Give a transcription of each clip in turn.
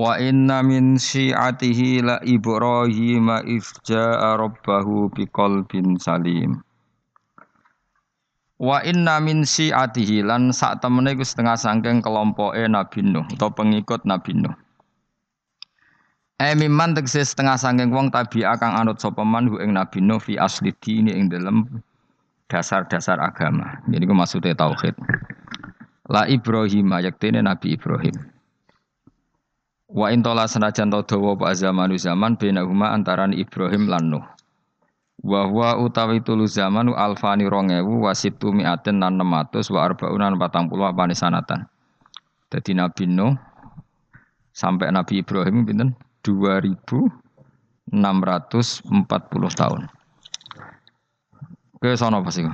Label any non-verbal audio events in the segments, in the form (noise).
Wa inna min syi'atihi la Ibrahim ifja'a rabbahu biqalbin salim. Wa inna min syi'atihi lan sak temene iku setengah sangking kelompoke Nabi Nuh atau pengikut Nabi Nuh. E miman tegese setengah sangking wong tabi kang anut sapa man ing Nabi Nuh fi asli dini ing dalem dasar-dasar agama. Jadi ku maksudnya tauhid. La Ibrahim yaktene Nabi Ibrahim. Wa intola senajan to dawa apa zamanu zaman benahuma antaran Ibrahim lan Nuh. Wa huwa utawi tulu zamanu alfani rongewu wasitu miaten nan 600 wa arbaunan 40 apane sanatan. Dadi Nabi Nuh sampai Nabi Ibrahim pinten 2640 tahun. Ke sono apa sih?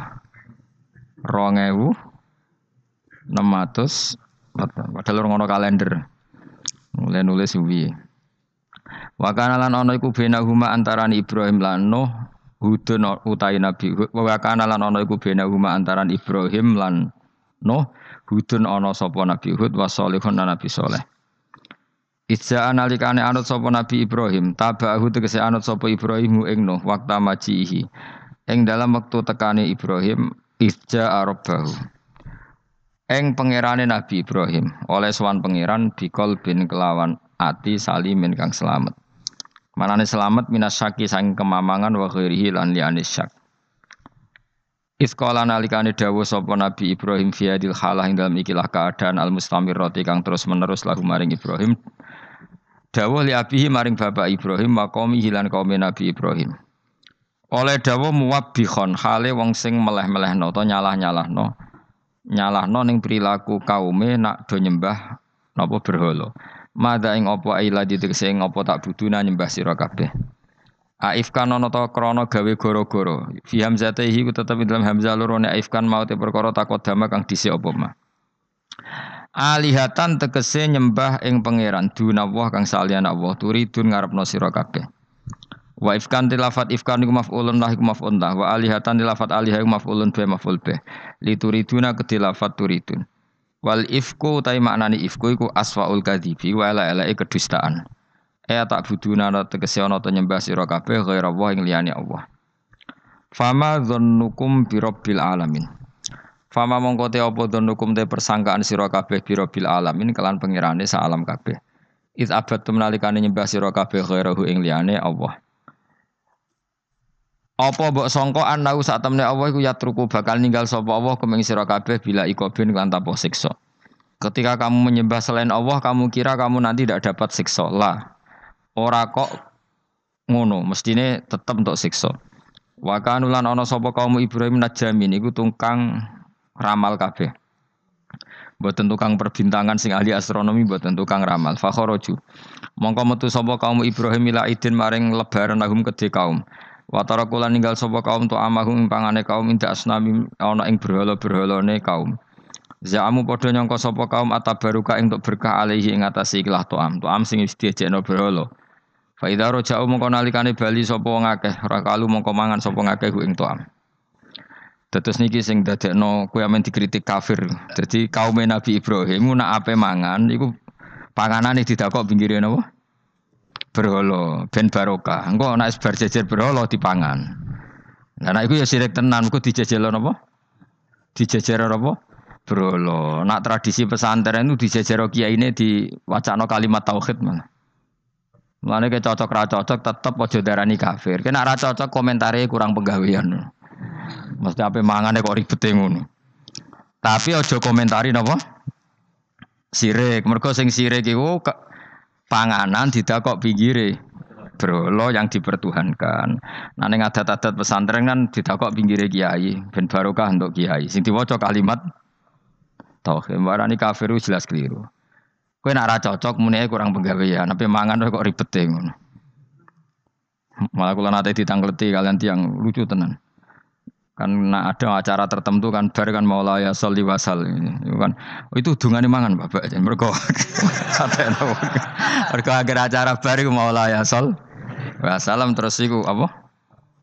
Rongewu 600 padahal ngono kalender. Mulai nulis suwi. Wa kana lan ana iku Ibrahim lan Nuh Hudun utai Nabi wa kana lan iku antaran Ibrahim lan Nuh Hudun ana sapa Nabi Hud wa salihun Nabi Saleh. Idza analikane anut sapa Nabi Ibrahim, tabahu tegese anut sapa Ibrahim ing Nuh waktu majihi. Ing dalam waktu tekane Ibrahim, idza arabahu. Eng pangerane Nabi Ibrahim oleh sowan pangeran bikol bin kelawan ati salimin kang selamat. Manane selamat minas syaki sang kemamangan wa ghairihi lan liyane syak. Iskola nalikane dawu sapa Nabi Ibrahim fi hadil halah ing dalam ikilah keadaan al mustamirrati kang terus menerus lahu maring Ibrahim. Dawuh li abihi maring bapak Ibrahim maqami hilan kaum Nabi Ibrahim. Oleh dawuh muwabbikhon hale wong sing meleh-melehno to nyalah-nyalahno nyalahno ning perilaku kaume nak do nyembah napa berhala. Mada ing apa ila ditegese ing apa tak buduna nyembah sira kabeh. Aif kan ana ta krana gawe goro-goro. Fi hamzatihi ku tetep dalam hamzah loro nek aif kan maute perkara takodama kang dhisik apa mah. Alihatan tegese nyembah ing pangeran dunawah kang saliyane Allah turidun ngarepno sira kabeh. Wa ifkan tilafat ifkan iku maf'ulun lah iku maf'ul lah. Wa alihatan tilafat alihah iku maf'ulun be maf'ul be. Lituriduna ketilafat turidun. Wal ifku utai maknani ifku iku aswaul kadzibi wa ala ala kedustaan. E tak buduna ana tegese ana to nyembah sira kabeh Allah ing liyane Allah. Fama dzannukum bi rabbil alamin. Fama mongko te apa dzannukum te persangkaan sira kabeh bi rabbil alamin kelan pengirane sa alam kabeh. Iz abad nalikane nyembah sira kabeh ghairahu ing liyane Allah. Apa mbok sangka anau sak temne Allah iku yatruku bakal ninggal sapa Allah kumeng sira kabeh bila ikobin kan tanpa siksa. Ketika kamu menyembah selain Allah, kamu kira kamu nanti tidak dapat siksa. Lah. Ora kok ngono, mestine tetep untuk siksa. Wa kanulan ana sapa kaum Ibrahim najamin iku tungkang ramal kabeh. Mboten tukang perbintangan sing ahli astronomi mboten tukang ramal. Fakharaju. Mongko metu sapa kaum Ibrahim ila idin maring lebaran lahum kedhe kaum. Watara kula ninggal sapa kaum tu amahum pangane kaum inda asnami ana ing berhala-berhalane kaum. Za'amu padha nyangka sapa kaum atabaruka ing untuk berkah alaihi ing atase ikhlas tuam. Tuam sing wis diejekno berhala. Fa idza raja'u mongko nalikane bali sapa wong akeh, rakalu mongko mangan sapa ngakeh ing tuam. Terus niki sing dadekno kowe amen dikritik kafir. Jadi kaum Nabi Ibrahim nak ape mangan iku panganane didakok pinggire napa? Berhala ben barokah. Engko nek bar jejer berhala dipangan. Nah, nek iku ya sirik tenan, engko dijejelo napa? Dijejer apa? Berhala. Nak tradisi pesantren itu dijejer kiai ini di wacana kalimat tauhid mana. Mulane ke cocok ra cocok tetep aja darani kafir. Kena ra cocok komentare kurang penggawean. Mesti ape mangane kok ribet ngono. Tapi aja komentari napa? Sirik. Mergo sing sirik iku panganan tidak kok pinggire berolo yang dipertuhankan. Nah ning adat-adat pesantren kan tidak kok pinggire kiai, ben barokah untuk kiai. Sing diwaca kalimat tauhid. Warani kafir jelas keliru. Kowe nak cocok muni kurang penggawean, tapi mangan kok ribet ngono. Malah kula nate ditangleti kalian tiang lucu tenan. Kan nah ada acara tertentu kan bar kan maula ya sholli wasal itu kan itu dungane mangan Bapak. Mergo mergo agar acara bar iku maula ya sol wasalam terus iku apa?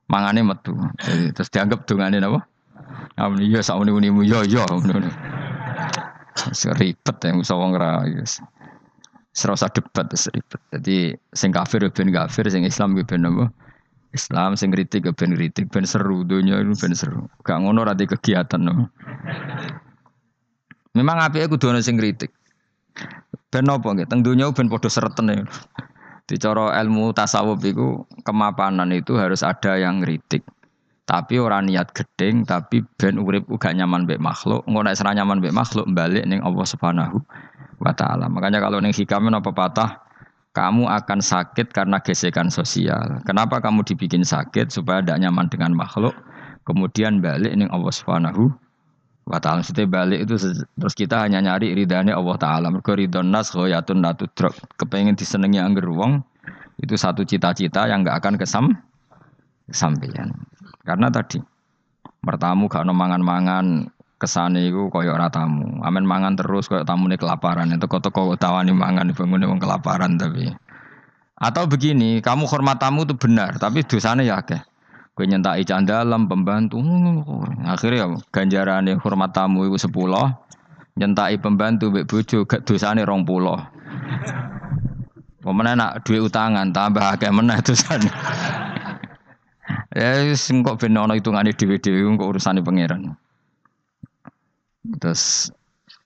Mangane metu. Jadi, terus dianggap dungane napa? Amun iya sak muni-munimu yo yo ngono. Ribet ya musa wong ra. Serasa debat ribet. Jadi sing kafir ben kafir, sing Islam ben apa? Islam sing kritik ben kritik ben seru dunia itu ben seru. Gak ngono rati kegiatan no. Memang api aku ana sing kritik. Ben apa nggih? Teng donya ben padha sereten ya. Di cara ilmu tasawuf itu kemapanan itu harus ada yang kritik. Tapi orang niat gedeng, tapi ben urip uga nyaman mbek makhluk. Ngono nyaman mbek makhluk balik ning Allah Subhanahu wa taala. Makanya kalau ning hikam apa patah kamu akan sakit karena gesekan sosial. Kenapa kamu dibikin sakit supaya tidak nyaman dengan makhluk? Kemudian balik ini Allah Subhanahu wa taala. Maksudnya balik itu terus kita hanya nyari ridhanya Allah taala. Mergo ridhon nas khoyatun natudrok. Kepengen disenengi angger wong itu satu cita-cita yang enggak akan kesam kesampaian. Karena tadi mertamu gak mangan-mangan kesane iku kaya ora tamu. Amen mangan terus kaya tamune kelaparan. Itu teko-teko tawani mangan bangun wong kelaparan tapi. Atau begini, kamu hormat tamu itu benar, tapi dosanya ya akeh. Kowe nyentai dalam pembantu. Akhirnya ya ganjarane hormat tamu iku 10, nyentai pembantu mbek bojo gak dosane 20. Pemene nak duit utangan tambah akeh meneh dosane. (laughs) ya sing kok ben ana hitungane dhewe-dhewe kok urusane pangeran. Terus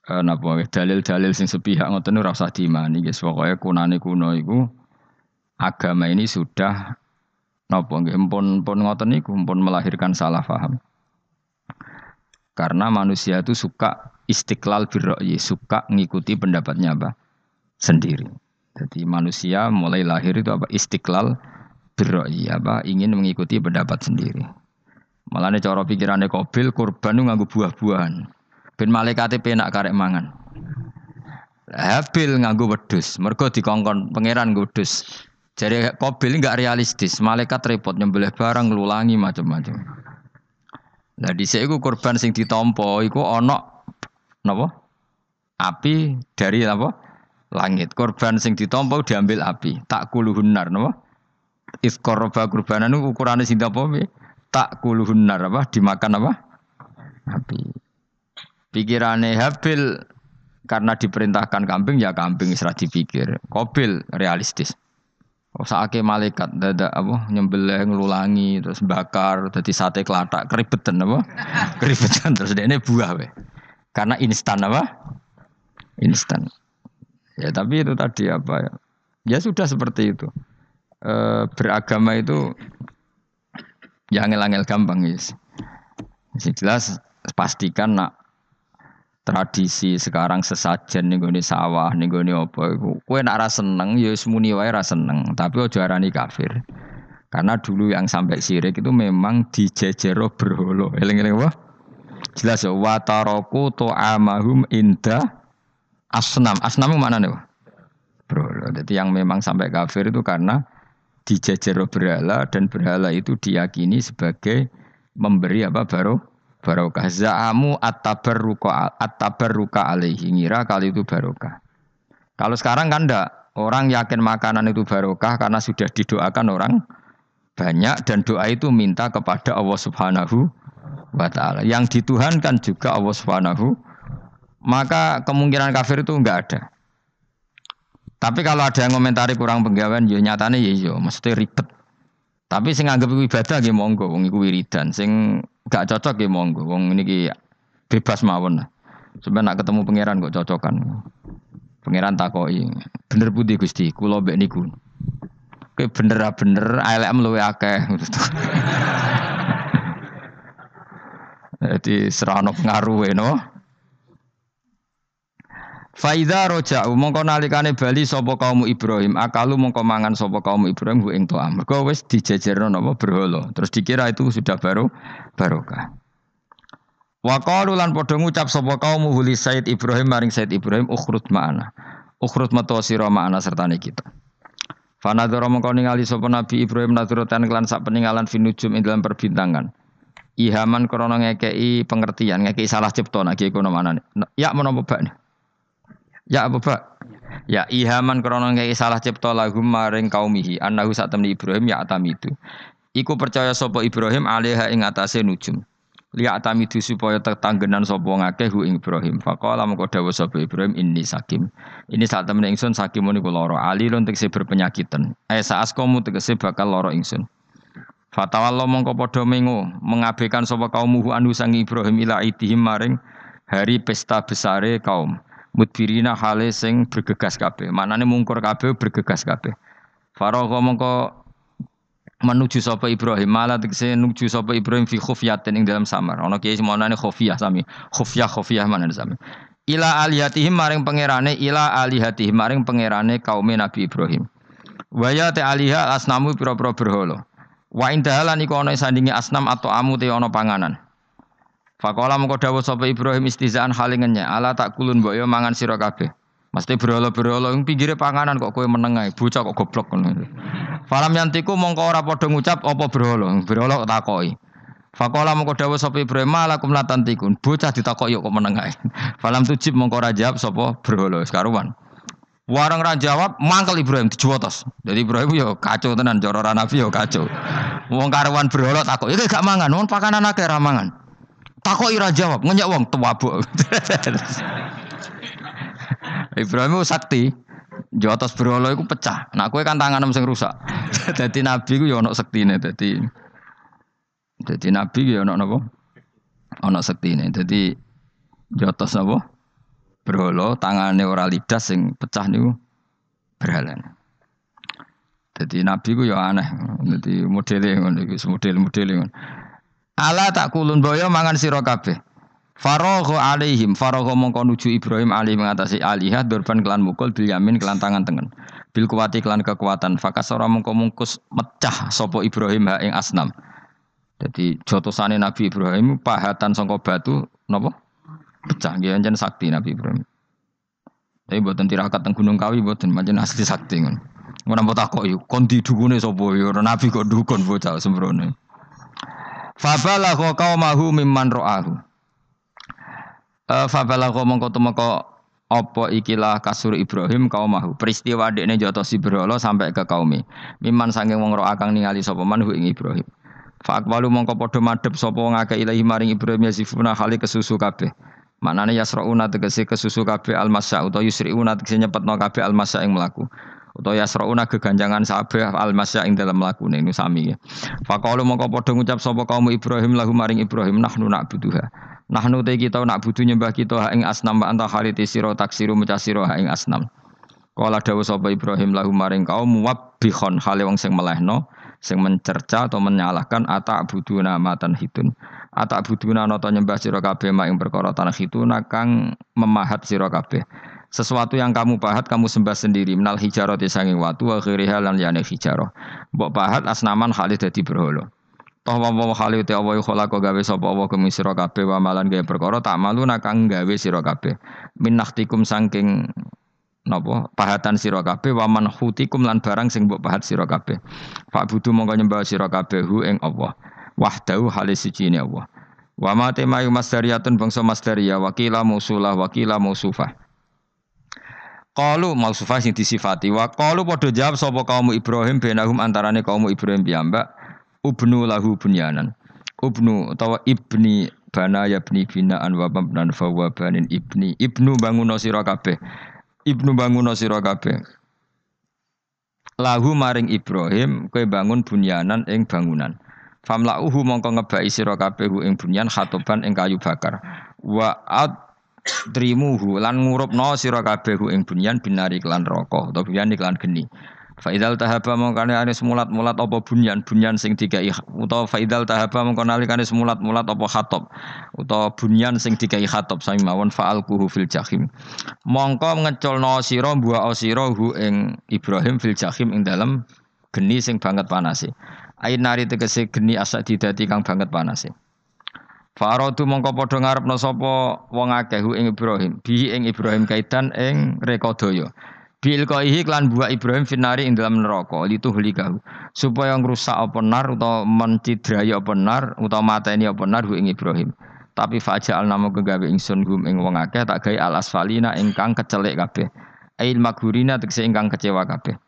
eh, napa dalil-dalil sing sepihak ngoten ora usah diimani guys. Pokoke kunane kuno iku agama ini sudah napa nggih pun pun ngoten niku pun melahirkan salah paham. Karena manusia itu suka istiqlal birro'yi, suka ngikuti pendapatnya apa? Sendiri. Jadi manusia mulai lahir itu apa? Istiqlal birro'yi, apa? Ingin mengikuti pendapat sendiri. Malah ini cara pikirannya kobil, kurban itu nganggu buah-buahan. Ben malaikate penak karek mangan. Habil nganggo wedus, mergo dikongkon pangeran wedus. Jadi Kobil enggak realistis, malaikat repot nyembelih barang ngelulangi macam-macam. Nah di iku korban sing ditompo iku ono napa? Api dari apa? Langit. Korban sing ditompo diambil api. Tak kuluhunar napa? Iskoroba kurbanan ukurannya sing apa? Tak kuluhunar apa? Dimakan apa? Api. Pikirannya Habil karena diperintahkan kambing ya kambing serah dipikir. Kobil realistis. Oh, saake malaikat dada apa nyembelih ngelulangi terus bakar jadi sate kelatak keribetan apa (laughs) keribetan terus ini buah we. karena instan apa instan ya tapi itu tadi apa ya ya sudah seperti itu e, beragama itu ya angel-angel gampang jelas pastikan nak tradisi sekarang sesajen nih gue sawah nih gue apa kue nak rasa seneng ya semuni wae seneng tapi ojo arani kafir. Karena dulu yang sampai sirik itu memang dijejero berholo eling-eling apa? Jelas ya wataroku to amahum inda asnam. Asnam mana nih berholo jadi yang memang sampai kafir itu karena dijejero berhala dan berhala itu diyakini sebagai memberi apa baru barokah. Za'amu at-tabarruka at-tabarruka alaihi ngira kali itu barokah. Kalau sekarang kan enggak, orang yakin makanan itu barokah karena sudah didoakan orang banyak dan doa itu minta kepada Allah Subhanahu wa taala. Yang dituhankan juga Allah Subhanahu maka kemungkinan kafir itu enggak ada. Tapi kalau ada yang komentari kurang penggawean, ya nyatanya ya iya, maksudnya ribet. Tapi sing anggap ibadah nggih monggo wong iku wiridan. Sing gak cocok nggih monggo wong niki bebas mawon. Sebenarnya nak ketemu pangeran kok cocokan. Pangeran takoki, bener putih Gusti, kula mbek niku. Kowe bener bener ALM luwe akeh. (laughs) Jadi serano pengaruh no. Faida roja'u mongko nalikane bali sapa kaum Ibrahim, akalu mongko mangan sapa kaum Ibrahim ku ing to'am. Mergo wis dijejerno napa berhala. Terus dikira itu sudah baru barokah. Wa qalu lan padha ngucap sapa kaum huli Said Ibrahim maring Said Ibrahim ukhrut ma'ana. Ukhrut metu sira ma'ana sertane kita. Fanadzara mengko ningali sapa Nabi Ibrahim nadrotan kelan sak peninggalan finujum ing dalam perbintangan. Ihaman krana ngekei pengertian, ngekei salah cipta nek kono manane. Ya menapa bak? Ya apa bak? Ya ihaman krana ngekei salah cipta lahum maring kaumihi. Annahu sak temni Ibrahim ya atamidu. Iku percaya sapa Ibrahim alaiha ing atase nujum. Liya tamidu supaya tetanggenan sapa ngakeh hu ing Ibrahim. Faqala mengko dawuh sapa Ibrahim ini sakim. Ini saat temen ingsun sakim niku lara. Ali lon tegese berpenyakitan. Eh saas kamu tegese bakal lara ingsun. Fatawallah mongko padha mengo mengabekan sapa kaumuhu anu sang Ibrahim ila itihim maring hari pesta besare kaum mudbirina hale sing bergegas kabeh. Manane mungkur kabeh bergegas kabeh. Faragha mongko menuju sapa Ibrahim. Malah tegese menuju sapa Ibrahim fi khufyatin ing dalam samar. Ana kiai semonane khufyah sami. Khufyah khufyah mana sami. Ila alihatihim maring pangerane ila alihatihim maring pangerane kaum Nabi Ibrahim. Waya te aliha asnamu pira-pira berhala. Wa indahalan iku ana sandingi asnam atau amu te ana panganan Fakola mengko dawuh sapa Ibrahim istizaan halingennya ala tak kulun mbok yo mangan sira kabeh Mesti berolo-berolo yang pinggirnya panganan kok kue menengai, bocah kok goblok kan. Falam yantiku mongko ora padha ngucap apa berolo, berolo takoi. Fakola mongko dawuh sapa Ibrahim malakum latantikun, bocah ditakoki kok menengai. (laughs) Falam tujib mongko ora jawab sapa berolo sekaruan. Warang ra jawab, mangkel Ibrahim dijuwotos. Jadi Ibrahim yo kacau tenan cara Nabi yo kacau. Wong karuan berolo takok, gak mangan, wong pakanan akeh ra mangan. Takoki ra jawab, ngenyek wong tuwabuk. Ibrahim sakti. Jotos berolo itu pecah. Nah, kue kan tangan sing rusak. Jadi nabi ku ya ono sektine dadi Jadi nabi ku ya ono napa? Ono. Jadi jotos napa? Berolo tangane ora lidas sing pecah niku berhalan. Jadi nabi ku ya aneh. Jadi modele ngono iki, model-modele ngono. Ala tak kulun boyo mangan sira kabeh. Faragha alaihim faragha mongko nuju Ibrahim alih mengatasi alihah durban kelan mukul bil yamin kelan tangan tengen. Bil kuwati kelan kekuatan fakasara mongko mungkus mecah sapa Ibrahim ha ing asnam. Jadi jotosane Nabi Ibrahim pahatan sangka batu napa? Pecah nggih sakti Nabi Ibrahim. Tapi buatan tirakat teng Gunung Kawi buatan macam asli sakti ngono. Ngono mbok takoki kon didukune sapa? Ya Nabi kok dukun bocah sembrono Fabalagha qaumahu mimman ra'ahu Uh, Fabalagha mongko temeka apa ikilah kasur Ibrahim kaumahu peristiwa dekne jotosi berhala sampai ke kaumi. Miman sange wong ro akang ningali sapa manhu ing Ibrahim. Fa aqwalu mongko padha madhep sapa wong akeh ilahi maring Ibrahim yasifuna hali kesusu kabeh. Manane yasrauna tegese kesusu kabeh almasya utawa yusriuna tegese nyepetno kabeh almasya ing mlaku utawa yasrauna geganjangan sabeh almasya ing dalam mlakune niku sami ya faqalu mongko padha ngucap sapa kaum Ibrahim lahu maring Ibrahim nahnu na'buduha Nahnu te kita nak butuh nyembah kita ing asnam anta khaliti sira taksiru sira ing asnam. Kala dawuh sapa Ibrahim lahu maring kaum wabbihon hale wong sing melehno sing mencerca atau menyalahkan ata buduna matan hitun. Ata buduna nata nyembah sira kabeh mak ing perkara tanah hitun kang memahat sira kabeh. Sesuatu yang kamu pahat kamu sembah sendiri minal hijarah sanging watu wa ghairiha lan liyane hijarah. Mbok pahat asnaman khalid dadi berhala. Toh wa wa khali te Allah khalaqo gawe sapa Allah kemi sira kabeh wa malan gawe perkara tak malu nakang gawe sira kabeh. Min nakhtikum saking napa pahatan sira kabeh wa man hutikum lan barang sing mbok pahat sira kabeh. Pak budu mongko nyembah sira kabeh hu ing Allah. Wahdahu halis siji Allah. Wa ma temayu masdariyatun bangsa masdariyah wakila musulah wakila musufah. Qalu mausufah sing disifati. Wa qalu padha jawab sapa kaum Ibrahim benahum antarane kaum Ibrahim piyambak. Ubnu lahu bunyanan. Ubnu utawa ibni bana ya bni binaan wa mabnan fa wa banin ibni. Ibnu bangun sira kabeh. Ibnu bangun sira kabeh. Lahu maring Ibrahim kowe bangun bunyanan ing bangunan. Famlauhu mongko ngebaki sira kabeh ing bunyan khatoban ing kayu bakar. Wa ad trimuhu lan ngurupno sira kabeh ing bunyan binari kelan rokok utawa bunyan iklan geni. Faidal tahaba mongkane ane semulat mulat apa bunyan bunyan sing dikai utawa faidal tahaba mongkane alikane semulat mulat apa khatop utawa bunyan sing dikai khatop sami mawon faal kuhu fil jahim mongko ngeculno sira buah sira hu ing Ibrahim fil jahim ing dalam geni sing banget panase. Ain nari tegese geni asak didati kang banget panase Farodu mongko padha ngarepno sapa wong akeh ing Ibrahim bi ing Ibrahim kaitan ing rekodaya Bil koihi klan buah Ibrahim finari ing dalam neraka litu hulikahu supaya ngrusak apa nar utawa mencidrai apa nar utawa mateni apa nar ing Ibrahim. Tapi faja al namo kegawe ingsun hum ing wong akeh tak gawe al asfalina ingkang kecelek kabeh. Ail magurina tegese ingkang kecewa kabeh.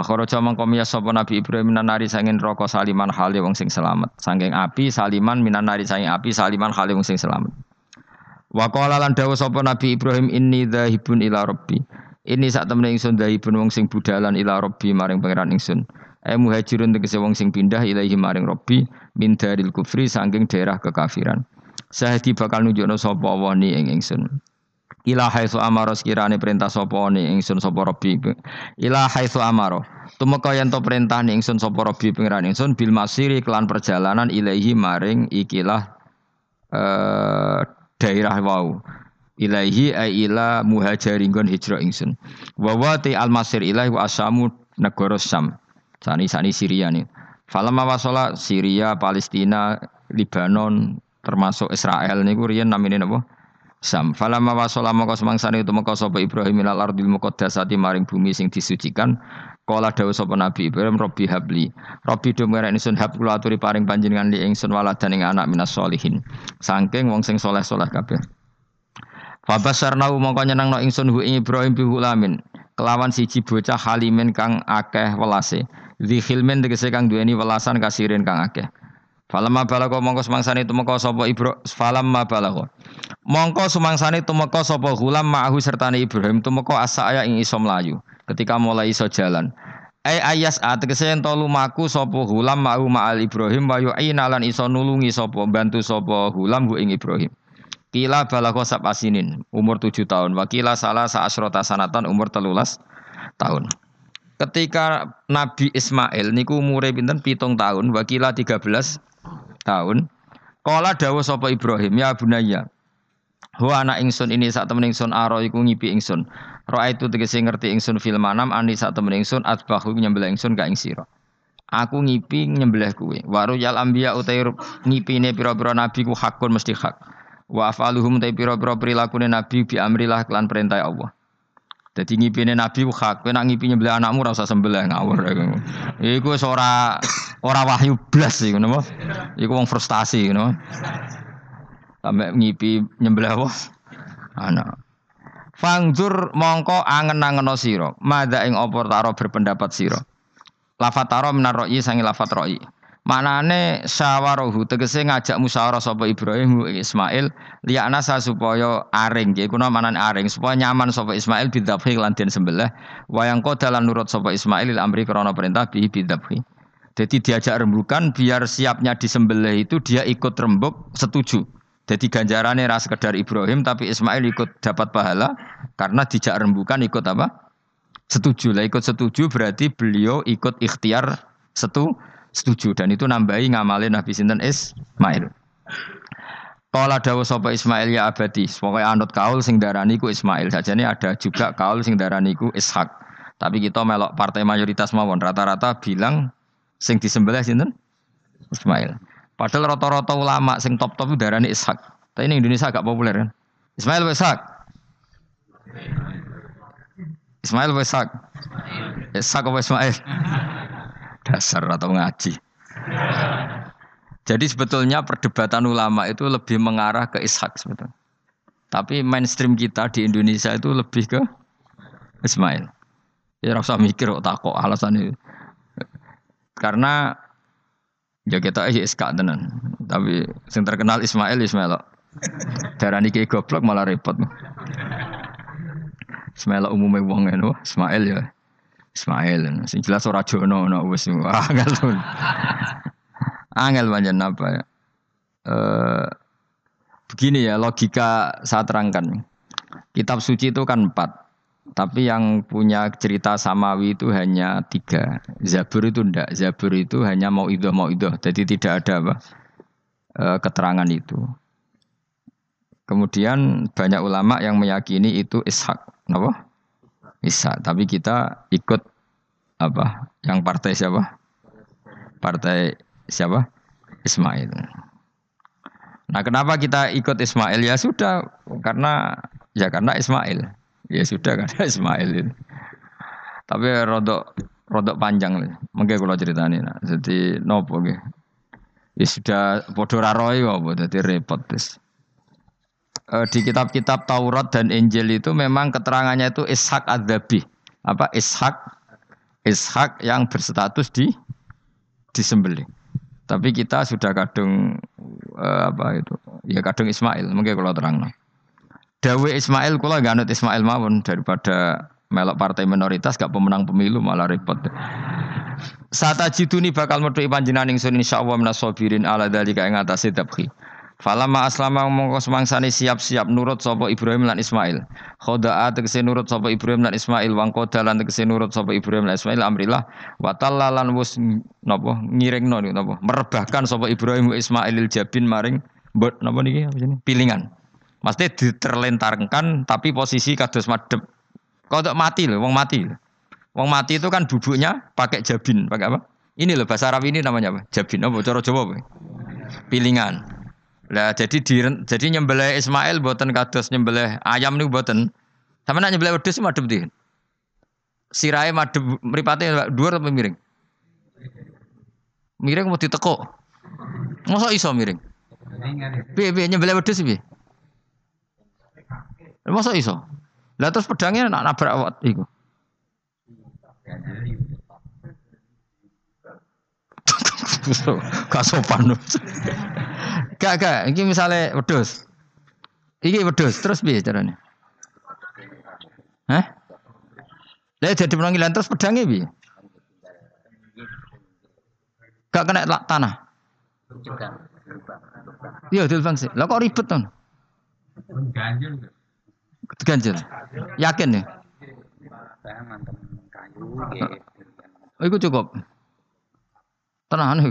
Fakharaja mangko miyas sapa Nabi Ibrahim minanari sanging neraka saliman hale wong sing selamat. Sanging api saliman minanari sanging api saliman hale wong sing selamat. Wa qala lan dawuh sapa Nabi Ibrahim inni dzahibun ila rabbi. Ini sak temene ingsun dzahibun wong sing budalan ila rabbi maring pangeran ingsun. E muhajirun tegese wong sing pindah ilahi maring rabbi min daril kufri sanging daerah kekafiran. Sahidi bakal nunjukno sapa Allah ni ing ingsun. Ila haitsu amara sekirane perintah sapa ni ingsun sapa Rabbi. Ila haitsu amara. Tumeka yen to perintah ni ingsun sapa Rabbi pangeran ingsun bil masiri kelan perjalanan ilahi maring ikilah eh daerah wau. Ilaihi ay ila muhajirin hijrah ingsun. Wa wa ti al masir ilahi wa asamu negara Sam. Sani sani Syria nih. Falamma wasala Syria, Palestina, Libanon, termasuk Israel niku riyen namine napa? Sam. Falamma wasala maka semangsane itu maka sapa Ibrahim ilal ardil muqaddasati maring bumi sing disucikan. Kala dawuh sapa Nabi Ibrahim Robbi habli. Robbi do ngerek ingsun hab kula aturi paring panjenengan li ingsun waladan ing anak minas solihin. Saking wong sing soleh-soleh kabeh. Fabasarnau mongko nyenengno ingsun hu Ibrahim bi hulamin. Kelawan siji bocah halimin kang akeh welase. Dzi khilmin tegese kang duweni welasan kasirin kang akeh. Falamma balago mongko semangsane tumeka sapa Ibro falamma balago. Mongko sumangsane tumeka sapa hulam ma'ahu sertane Ibrahim tumeka asaya ing iso mlayu ketika mulai iso jalan. Ai ayas ategese yen to lumaku sapa hulam ma'ahu ma'al Ibrahim wa yu'ina lan iso nulungi sapa bantu sapa hulam hu ing Ibrahim. Kila balago sabasinin umur tujuh tahun. Wakila salah saasrota sanatan umur telulas tahun. Ketika Nabi Ismail niku umure pinten pitung tahun, wakila 13 tahun. Kala dawuh sapa Ibrahim, ya bunaya. Ho anak ingsun ini saat temen ingsun aro iku ngipi ingsun. Roa itu tegese ngerti ingsun fil manam ani saat temen ingsun atbahu nyembelih ingsun ka ing sira. Aku ngipi nyembelih kuwe. Waru yal anbiya utai ngipine pira-pira nabi ku hakun mesti hak. Wa afaluhum utai pira-pira prilakune nabi bi amrillah kelan perintah Allah. Jadi ngipine nabi ku hak. Kowe nak ngipi nyembelih anakmu ora usah sembelih ngawur. Iku wis ora ora wahyu blas iku napa? Iku wong frustasi ngono. Sampai ngipi nyembelih apa? Anak. Fangdur mongko angen-angeno sira, madha ing taro berpendapat sira. Lafat taro minar ro'i sangi lafat ro'i. Manane syawarohu tegese ngajak musyawarah sapa Ibrahim Ismail liyana sa supaya aring nggih kuna manane aring supaya nyaman sapa Ismail bidzabhi lan den sembelih wayang kodalan nurut sapa Ismail amri krana perintah bi bidzabhi. Jadi diajak rembukan biar siapnya disembelih itu dia ikut rembuk setuju. Jadi ganjarannya ras sekedar Ibrahim tapi Ismail ikut dapat pahala karena dijak rembukan ikut apa? Setuju lah ikut setuju berarti beliau ikut ikhtiar setu setuju dan itu nambahi ngamalin Nabi Sinten Ismail. Kala dawuh sapa Ismail ya abadi, pokoke anut kaul sing darani ku Ismail. Sajane ada juga kaul sing darani ku Ishak. Tapi kita melok partai mayoritas mawon rata-rata bilang sing disembelih sinten? Ismail. Padahal rata-rata ulama sing top-top darani Ishak. Tapi ini Indonesia agak populer kan. Ismail wa Ishak. Ismail wa Ishak. Ishak apa Ismail? Dasar atau ngaji. Jadi sebetulnya perdebatan ulama itu lebih mengarah ke Ishak sebetulnya. Tapi mainstream kita di Indonesia itu lebih ke Ismail. Ya rasa mikir kok takok alasan itu. Karena ya kita aja iska tenan. Tapi yang terkenal Ismail Ismail. Darah niki goblok malah repot. Ismail umumnya wong Ismail ya. Ismail, sing jelas ora jono no wis angel. Angel pancen apa ya? Eh begini ya logika saya terangkan. Kitab suci itu kan empat, tapi yang punya cerita samawi itu hanya tiga. Zabur itu ndak. Zabur itu hanya mau idoh mau idoh. Jadi tidak ada apa e, keterangan itu. Kemudian banyak ulama yang meyakini itu ishak, apa? Ishak. Tapi kita ikut apa? Yang partai siapa? Partai siapa? Ismail. Nah, kenapa kita ikut Ismail? Ya sudah, karena ya karena Ismail. Ya sudah (laughs) karena Ismail. Tapi rodok rodok panjang. Mungkin kalau ceritanya. Nah. Jadi nopo nggih. Ya sudah padha ra roy apa dadi repot wis. E, di kitab-kitab Taurat dan Injil itu memang keterangannya itu Ishak Adzabi. Apa Ishak Ishak yang berstatus di disembelih. Tapi kita sudah kadung e, apa itu? Ya kadung Ismail, mungkin kalau terang. Dawe Ismail kula gak anut Ismail mawon daripada melok partai minoritas gak pemenang pemilu malah repot. Sata jiduni bakal metu panjenengan ingsun insyaallah minas sabirin ala dalika ing atase tabkhi. Falama aslama mongko semangsane siap-siap nurut sapa Ibrahim lan Ismail. Khoda'a tegese nurut sapa Ibrahim lan Ismail wang dalan tegese nurut sapa Ibrahim lan Ismail amrillah wa tallalan wus napa ngiringno niku napa merebahkan sapa Ibrahim Ismailil jabin maring mbot napa niki apa jenenge pilingan. Maksudnya diterlentarkan tapi posisi kados madep Kodok mati loh, wong mati. Wong mati itu kan bubuknya pakai jabin, pakai apa? Ini loh bahasa Arab ini namanya apa? Jabin apa? Cara Jawa apa? Pilingan. Lah jadi di, jadi nyembelih Ismail buatan kados nyembelih ayam nih buatan. Sama nak nyembelih wedhus madhep di. Sirai madhep mripate dua atau miring? Miring mau ditekuk. Masa iso miring? Piye piye nyembelih wedhus piye? Masa iso? Lah terus pedangnya nak nabrak awak iku. (laughs) Gak sopan. Gak gak, ini misalnya wedus. Iki wedus, terus piye caranya? Hah? Lah jadi penanggilan terus pedangnya piye? Gak kena tanah. Iya, dilbang sih. Lah kok ribet tuh? Ganjil. Ganjil. Yakin ya? Oh, itu cukup. Tenang nih.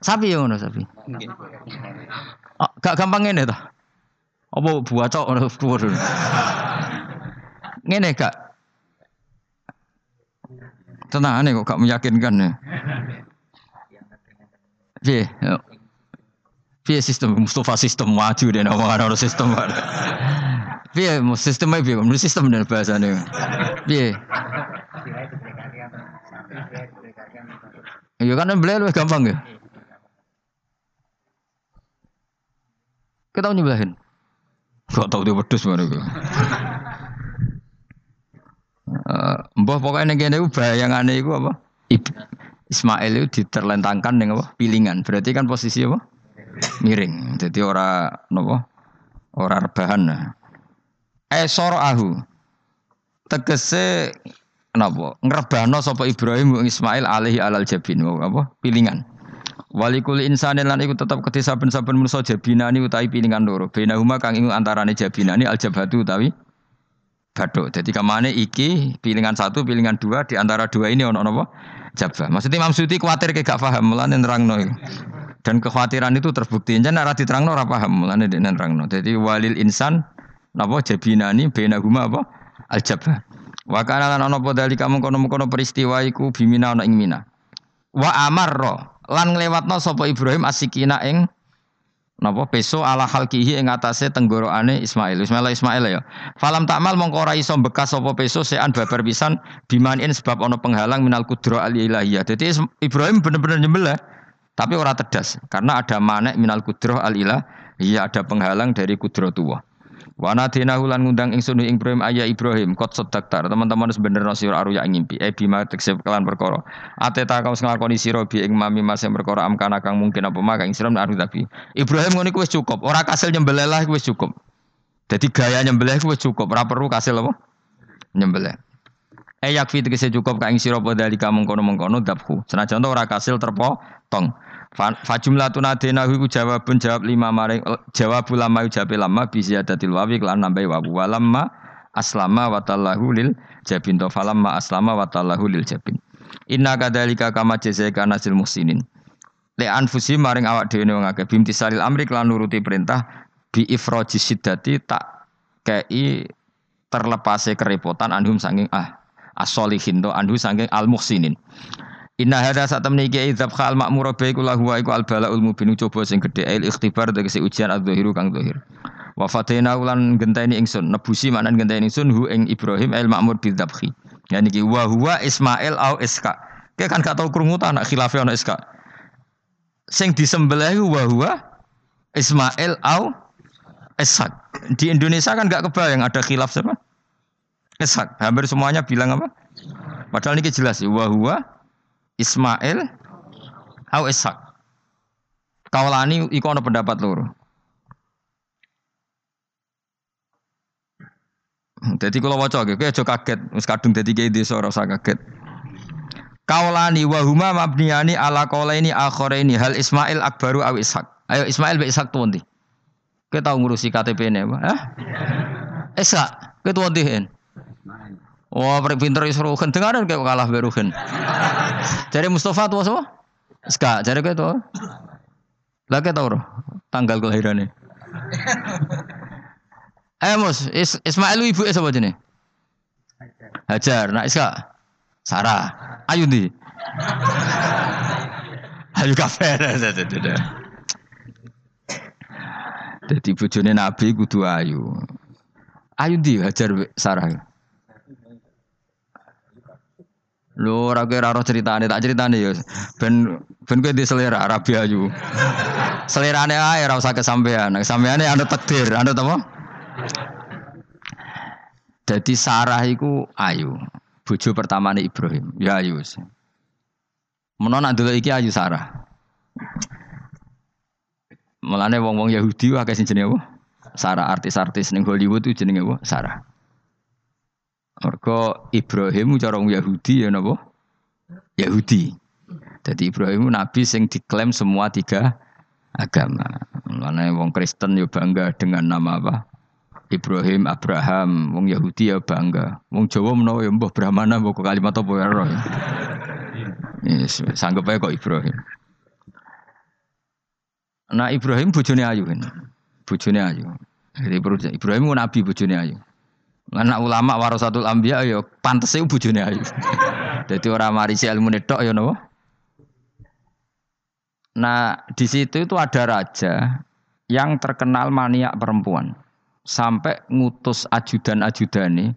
Sapi ya ngono sapi. Oh, gak gampang ngene ta. Apa buacok ngono kuwi. Ngene gak. Tenang nih kok gak meyakinkan ya. Piye? Piye sistem Mustafa sistem maju deh nama orang sistem. Piye sistemnya piye? Sistem dan bahasanya. Piye? Iya kan beli lebih gampang ya. Kita nyebelahin. Gak tahu dia pedus mana gue. Uh, mbah pokoknya yang itu bayangannya itu apa? Ismail itu diterlentangkan dengan apa? Pilingan. Berarti kan posisi apa? miring. Jadi ora nopo ora rebahan. Esor ahu tegese napa ngrebano sapa Ibrahim Ismail alaihi alal jabin apa pilingan. Walikul insanin lan iku tetep kedhe saben-saben manusa jabinani utawi pilingan loro. Bainahuma kang iku antarane jabinani al jabhatu utawi baduk. Jadi kamane iki pilingan satu, pilingan dua di antara dua ini ono napa? Jabah. Maksudnya Imam Suti kuatir ke gak paham mulane nerangno. Dan kekhawatiran itu terbukti. Jangan ora diterangno ora paham, mulane dek nerangno. Jadi walil insan napa jabinani guma apa? Aljabah. Wa kana lan ana apa dali kamu kono-kono peristiwa iku bimina ana ing mina. Wa amarra lan nglewatno sapa Ibrahim asikina ing napa peso ala halkihi ing atase tenggorokane Ismail. Ismail Ismail ya. Falam takmal mongko ora iso bekas sapa peso sean babar pisan bimanin sebab ana penghalang minal kudra al ilahiyah. Jadi Ibrahim bener-bener nyembelih tapi orang tedas karena ada manek minal kudroh al ilah, iya ada penghalang dari kudroh tua. Wana dina hulan ngundang ingsun ing Ibrahim ayah Ibrahim. Kot sedaktar teman-teman harus bener nasi aru ya ngimpi. E bima teksep kelan perkara. Ateta kau nglakoni sira bi ing mami mas perkara amkana kang mungkin apa maka ing sira aru tapi. Ibrahim ngono wis cukup. Ora kasil nyembelih lah wis cukup. Jadi gaya nyembelih wis cukup. Ora perlu kasil apa? Nyembelih. Eh yakfi tegese cukup ka ing sira padhalika mengkono-mengkono dabhu. Senajan ora kasil terpotong. Fajumlah tunadena iku jawabun jawab lima maring jawab ulama jawab lama bisa datil wawi kelan nambahi wawu walamma aslama watallahu lil jabin to falamma aslama watallahu lil jabin. Inna kadalika kama jazaika nasil musinin. Le anfusi maring awak dhewe wong akeh bimtisalil amri kelan nuruti perintah bi ifroji siddati tak kei terlepase kerepotan anhum sanging ah as-solihin to anhu sanging al muhsinin. Inna hadza saat temne iki idzab khal makmur ba iku lahu iku al balaul mubin coba sing gedhe il ikhtibar tegese ujian adzahiru kang zahir. Wa ulan genteni ingsun nebusi manan genteni ingsun hu ing Ibrahim el makmur bidzabhi. Ya niki wa huwa Ismail au Iska. Kayak kan gak tau krungu ta anak khilafe ana Iska. Sing disembelih wa huwa Ismail au Ishak. Di Indonesia kan gak kebayang ada khilaf siapa? Ishak. Hampir semuanya bilang apa? Padahal ini jelas wa huwa Ismail au Ishak. Kaulani iku ana pendapat loro. Jadi kalau waca gitu, aja kaget, wis kadung dadi kiai desa ora usah kaget. Kaulani wa huma mabniyani ala qaulaini akharaini hal Ismail akbaru aw Ishak. Ayo Ismail be Ishak tuh Kita tahu ngurusi KTP ini apa? Hah? Ishak, tuh hen. Wah, oh, pinter Ruhin. Dengaran kayak kalah be Ruhin. Jadi Mustafa tuh apa? Ska, jadi kayak tuh. Lah tahu roh tanggal kelahirannya. Eh Mus, Is Ismail ibu siapa jenis? Hajar. Nak Iska? Sarah. Ayu di. Ayu kafe. Jadi bojone Nabi kudu ayu. Ayu di Hajar Sarah. Lho ora kira ora ceritane, tak ceritane ya. Ben ben kowe di selera Arabi ayu. Selerane ae ora usah kesampean. Kesampeane anu takdir, anu apa? Jadi Sarah itu ayu. Bojo pertama nih Ibrahim. Ya ayu. Menon dulu iki ayu Sarah. Mulane wong-wong Yahudi akeh sing jenenge apa? Sarah artis-artis ning Hollywood itu jenenge apa? Sarah. Mergo Ibrahim cara wong Yahudi ya napa? Yahudi. Jadi Ibrahim nabi sing diklaim semua tiga agama. Mulane wong Kristen yo bangga dengan nama apa? Ibrahim, Abraham, wong Yahudi ya bangga. Wong Jawa menawa ya mbah Brahmana mbah kalimat apa ya roh. Yes, sanggup aja kok Ibrahim. Nah Ibrahim bojone ayu kan. Bojone ayu. Jadi Ibrahim nabi bojone ayu. Anak ulama warasatul anbiya ya pantes itu bojone ayu. (laughs) Jadi orang marisi ilmu netok ya napa? Nah, di situ itu ada raja yang terkenal maniak perempuan sampai ngutus ajudan-ajudane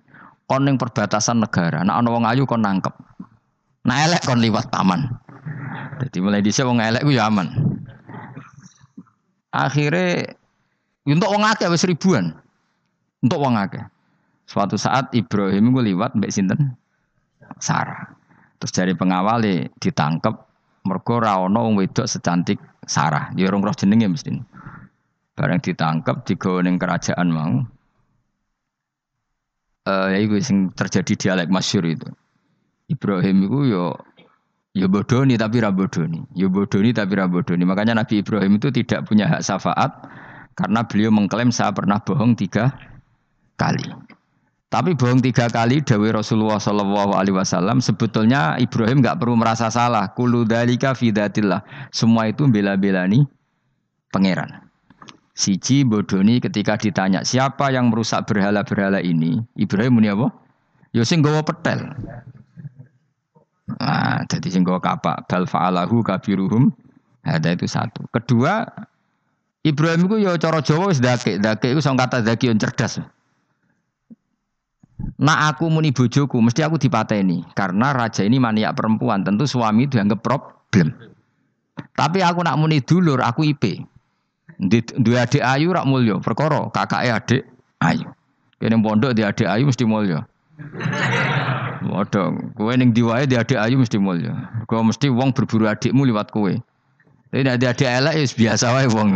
kon ning perbatasan negara. Nek ana wong ayu kon nangkep. Nek elek kon liwat taman. Jadi mulai dhisik wong elek ku ya aman. Akhirnya untuk wong akeh wis ribuan. Untuk wong akeh. Suatu saat Ibrahim gue liwat mbek sinten? Sarah. Terus dari pengawal ditangkep mergo ra wong wedok secantik Sarah. Ya orang roh jenenge mesti. Barang ditangkap di ning kerajaan mau. Eh ya itu sing terjadi dialek masyur itu. Ibrahim itu yo yo bodoni tapi ra bodoni. Yo bodoni tapi ra bodoni. Makanya Nabi Ibrahim itu tidak punya hak syafaat karena beliau mengklaim saya pernah bohong tiga kali. Tapi bohong tiga kali Dawi Rasulullah Shallallahu Alaihi Wasallam sebetulnya Ibrahim nggak perlu merasa salah. Kulu dalika fidatillah. Semua itu bela-bela nih pangeran. Siji bodoni ketika ditanya siapa yang merusak berhala-berhala ini, Ibrahim muni apa? Yo sing gawa petel. Nah, jadi sing gawa kapak bal fa'alahu kabiruhum. Ada itu satu. Kedua, Ibrahim itu yo cara Jawa wis dake, dake itu sing kata dake yang cerdas. Nah aku muni bojoku, mesti aku dipateni karena raja ini maniak perempuan, tentu suami dianggap problem. Tapi aku nak muni dulur, aku IP. Dua adik ayu rak mulio, perkara kakake adik ayu. Kene pondok di adik ayu mesti mulio. (laughs) Waduh, kowe ning diwae di adik ayu mesti mulio. Kau mesti wong berburu adikmu lewat kowe. Tapi nek adik elek ya biasa wae wong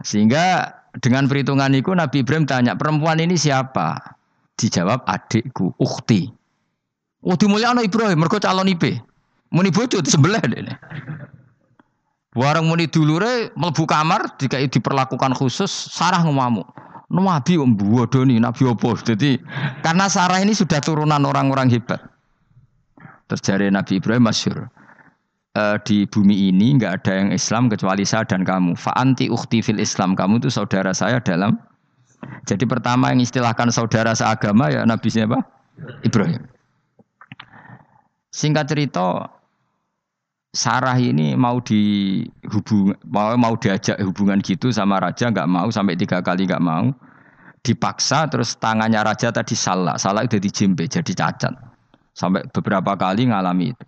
Sehingga dengan perhitungan itu Nabi Ibrahim tanya, perempuan ini siapa? Dijawab adikku, ukhti. Oh dimulyakno Ibrahim, mergo calon IP. Muni bojo sebelah dene. Warang muni dulure mlebu kamar jika diperlakukan khusus Sarah ngamuk. Nabi mbodoni Nabi opo. Jadi karena Sarah ini sudah turunan orang-orang hebat. Terjadi Nabi Ibrahim masyur. E, di bumi ini nggak ada yang Islam kecuali saya dan kamu. Fa'anti ukhti fil Islam. Kamu itu saudara saya dalam. Jadi pertama yang istilahkan saudara seagama ya Nabi siapa? Ibrahim. Singkat cerita, Sarah ini mau dihubung mau mau diajak hubungan gitu sama raja nggak mau sampai tiga kali nggak mau dipaksa terus tangannya raja tadi salah, salah itu dijimpe jadi cacat. Sampai beberapa kali ngalami itu.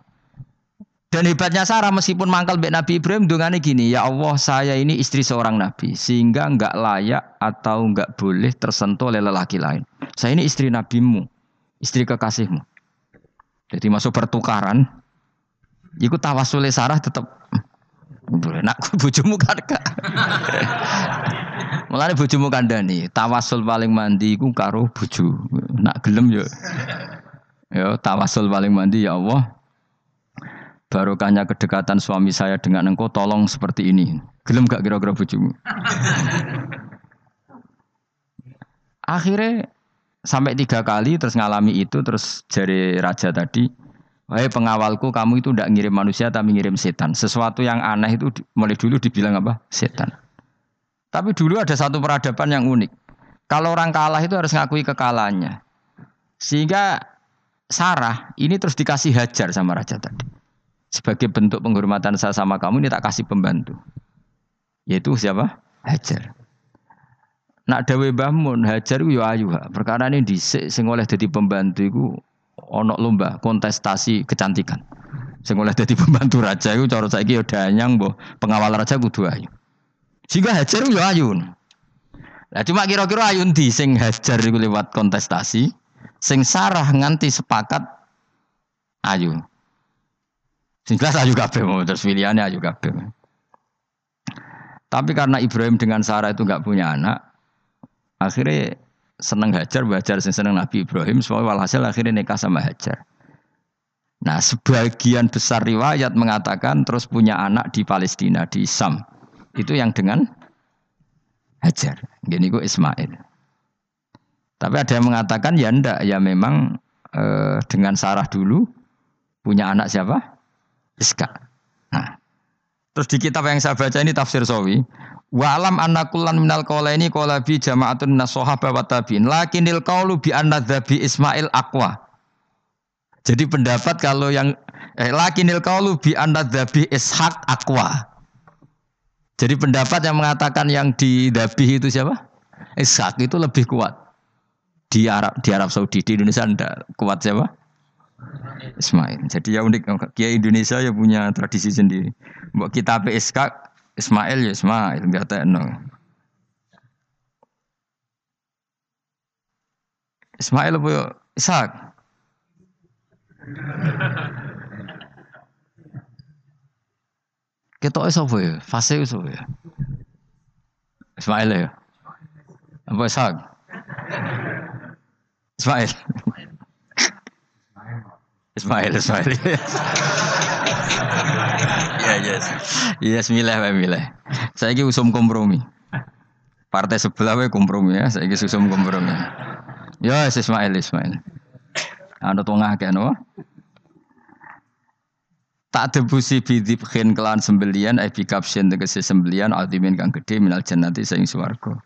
Dan hebatnya Sarah meskipun mangkal mbek Nabi Ibrahim dungane gini, ya Allah saya ini istri seorang nabi sehingga enggak layak atau enggak boleh tersentuh oleh lelaki lain. Saya ini istri nabimu, istri kekasihmu. Jadi masuk pertukaran. Iku tawasule Sarah tetap boleh nak (laughs) bojomu kan gak. (laughs) Mulane bojomu kandhani, tawasul paling mandi iku karo bojo. Nak gelem yo. Yo tawasul paling mandi ya Allah barokahnya kedekatan suami saya dengan engkau tolong seperti ini. Gelem gak kira-kira bojomu? (laughs) Akhirnya sampai tiga kali terus ngalami itu terus jari raja tadi, wahai pengawalku kamu itu tidak ngirim manusia tapi ngirim setan. Sesuatu yang aneh itu mulai dulu dibilang apa? Setan. Tapi dulu ada satu peradaban yang unik. Kalau orang kalah itu harus ngakui kekalahannya. Sehingga Sarah ini terus dikasih hajar sama raja tadi sebagai bentuk penghormatan saya sama kamu ini tak kasih pembantu. Yaitu siapa? Hajar. Nak dawe Bahmun Hajar ya ayu Perkara ini dhisik sing oleh dadi pembantu iku ana lomba kontestasi kecantikan. Sing oleh dadi pembantu raja iku cara saiki ya danyang mbah pengawal raja kudu ayu. Sehingga Hajar ya ayu. Nah, cuma kira-kira ayu di sing Hajar iku lewat kontestasi, sing Sarah nganti sepakat ayu. Sing jelas ayu kabeh mau terus pilihannya ayu kabeh. Tapi karena Ibrahim dengan Sarah itu nggak punya anak, akhirnya seneng Hajar, Hajar sing seneng Nabi Ibrahim, semua walhasil akhirnya nikah sama Hajar. Nah, sebagian besar riwayat mengatakan terus punya anak di Palestina, di Sam. Itu yang dengan Hajar. Gini gue Ismail. Tapi ada yang mengatakan ya ndak, ya memang eh, dengan Sarah dulu punya anak siapa? Iska. Nah. Terus di kitab yang saya baca ini tafsir Sawi. Wa alam anna kullan minal ini qala bi jama'atun minas sahaba wa tabi'in. Lakinil qawlu bi anna Ismail aqwa. Jadi pendapat kalau yang eh, lakinil qawlu bi anna dhabi Ishaq aqwa. Jadi pendapat yang mengatakan yang di dhabi itu siapa? Ishak itu lebih kuat. Di Arab di Arab Saudi di Indonesia enggak kuat siapa? Ismail. Jadi ya unik. Kiai Indonesia ya punya tradisi sendiri. Mbok kita PSK Ismail ya Ismail enggak tahu. Ismail apa ya? Ishak? Kita apa ya? Fase itu ya? Ismail ya? Apa Ishak? Ismail. Ismail, (laughs) Ismail. Ya, yes. Yes, milih milih. Saiki usum kompromi. Partai sebelah wae kompromi ya, saiki usum kompromi. Ya, yes, Ismail, Ismail. Ada tengah kan, no? Tak debusi bidibkhin kelan sembelian, ebi kapsin tegesi sembelian, altimin kang gede minal jannati saing suwargo.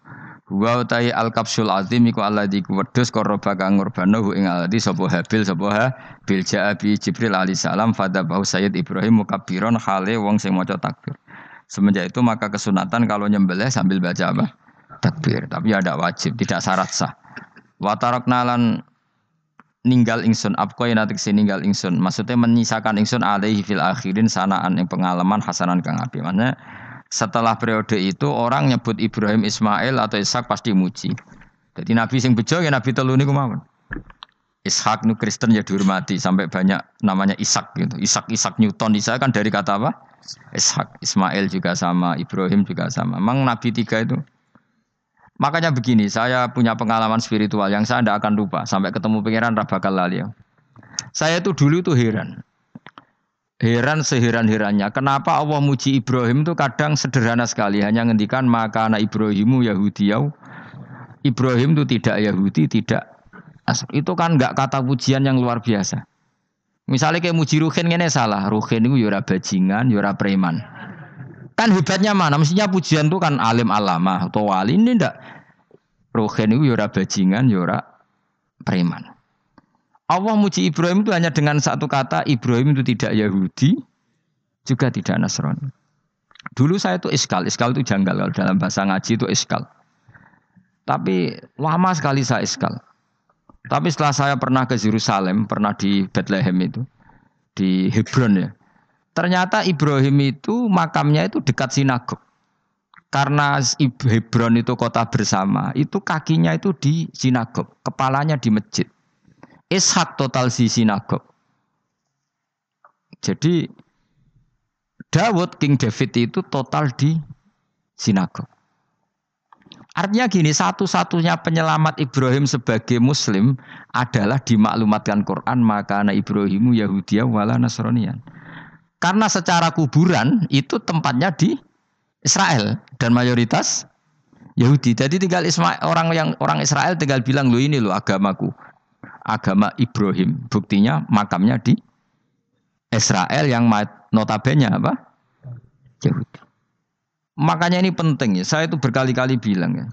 Wa utai al kapsul azim iku alladzi kuwedhus koroba kang ngurbano ing alladzi sapa Habil sapa Habil ja'a bi Jibril alaihi salam fadabahu Sayyid Ibrahim mukabbiron hale wong sing maca takbir. Semenjak itu maka kesunatan kalau nyembelih sambil baca apa? Takbir. Tapi ada wajib, tidak syarat sah. Wa taraknalan ninggal ingsun apko yen atik ninggal ingsun. Maksudnya menyisakan ingsun alaihi fil akhirin sanaan yang pengalaman hasanan kang api. Maksudnya setelah periode itu orang nyebut Ibrahim Ismail atau Ishak pasti muji. Jadi Nabi sing bejo ya Nabi telu niku mawon. Ishak nu Kristen ya dihormati sampai banyak namanya Ishak gitu. Ishak Ishak Newton Ishak kan dari kata apa? Ishak. Ismail juga sama, Ibrahim juga sama. Memang Nabi tiga itu. Makanya begini, saya punya pengalaman spiritual yang saya tidak akan lupa sampai ketemu pangeran Rabakal Lali. Saya itu dulu tuh heran. Heran seheran-herannya, kenapa Allah muji Ibrahim itu kadang sederhana sekali, hanya ngendikan maka anak Ibrahimu Yahudiyau. Ibrahim itu tidak Yahudi, tidak itu kan nggak kata pujian yang luar biasa. Misalnya kayak muji Ruhin ini salah, Ruhin itu yura bajingan, yura preman. Kan hebatnya mana? Mestinya pujian itu kan alim alama atau wali ini ndak. Ruhin itu yura bajingan, yura preman. Allah muji Ibrahim itu hanya dengan satu kata, Ibrahim itu tidak Yahudi, juga tidak Nasrani. Dulu saya itu iskal, iskal itu janggal, kalau dalam bahasa ngaji itu iskal. Tapi lama sekali saya iskal. Tapi setelah saya pernah ke Yerusalem, pernah di Bethlehem itu, di Hebron ya. Ternyata Ibrahim itu makamnya itu dekat sinagog. Karena Hebron itu kota bersama, itu kakinya itu di sinagog, kepalanya di masjid. Ishak total di sinagog. Jadi Dawud King David itu total di sinagog. Artinya gini, satu-satunya penyelamat Ibrahim sebagai Muslim adalah dimaklumatkan Quran maka anak Ibrahimu Yahudiya wala Nasronian. Karena secara kuburan itu tempatnya di Israel dan mayoritas Yahudi. Jadi tinggal Ismail, orang yang orang Israel tinggal bilang lo ini lo agamaku, agama Ibrahim. Buktinya makamnya di Israel yang notabene apa? Yahudi. Makanya ini penting ya. Saya itu berkali-kali bilang ya.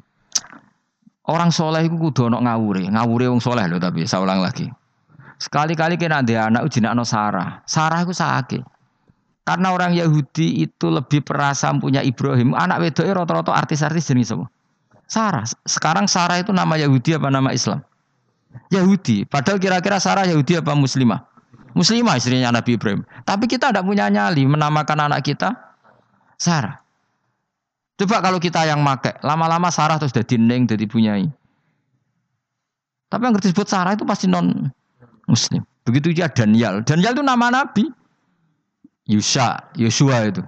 Orang soleh itu kudu ono ngawure, ngawure wong soleh loh tapi saya ulang lagi. Sekali-kali kena dia anak uji anak Sarah. Sarah itu sakit. Karena orang Yahudi itu lebih perasa punya Ibrahim. Anak wedoknya rata-rata artis-artis jenis semua. Sarah. Sekarang Sarah itu nama Yahudi apa nama Islam? Yahudi. Padahal kira-kira Sarah Yahudi apa Muslimah? Muslimah istrinya Nabi Ibrahim. Tapi kita tidak punya nyali menamakan anak kita Sarah. Coba kalau kita yang make, lama-lama Sarah terus jadi neng, jadi punyai. Tapi yang disebut Sarah itu pasti non Muslim. Begitu juga Daniel. Daniel itu nama Nabi. Yusha, Yosua itu.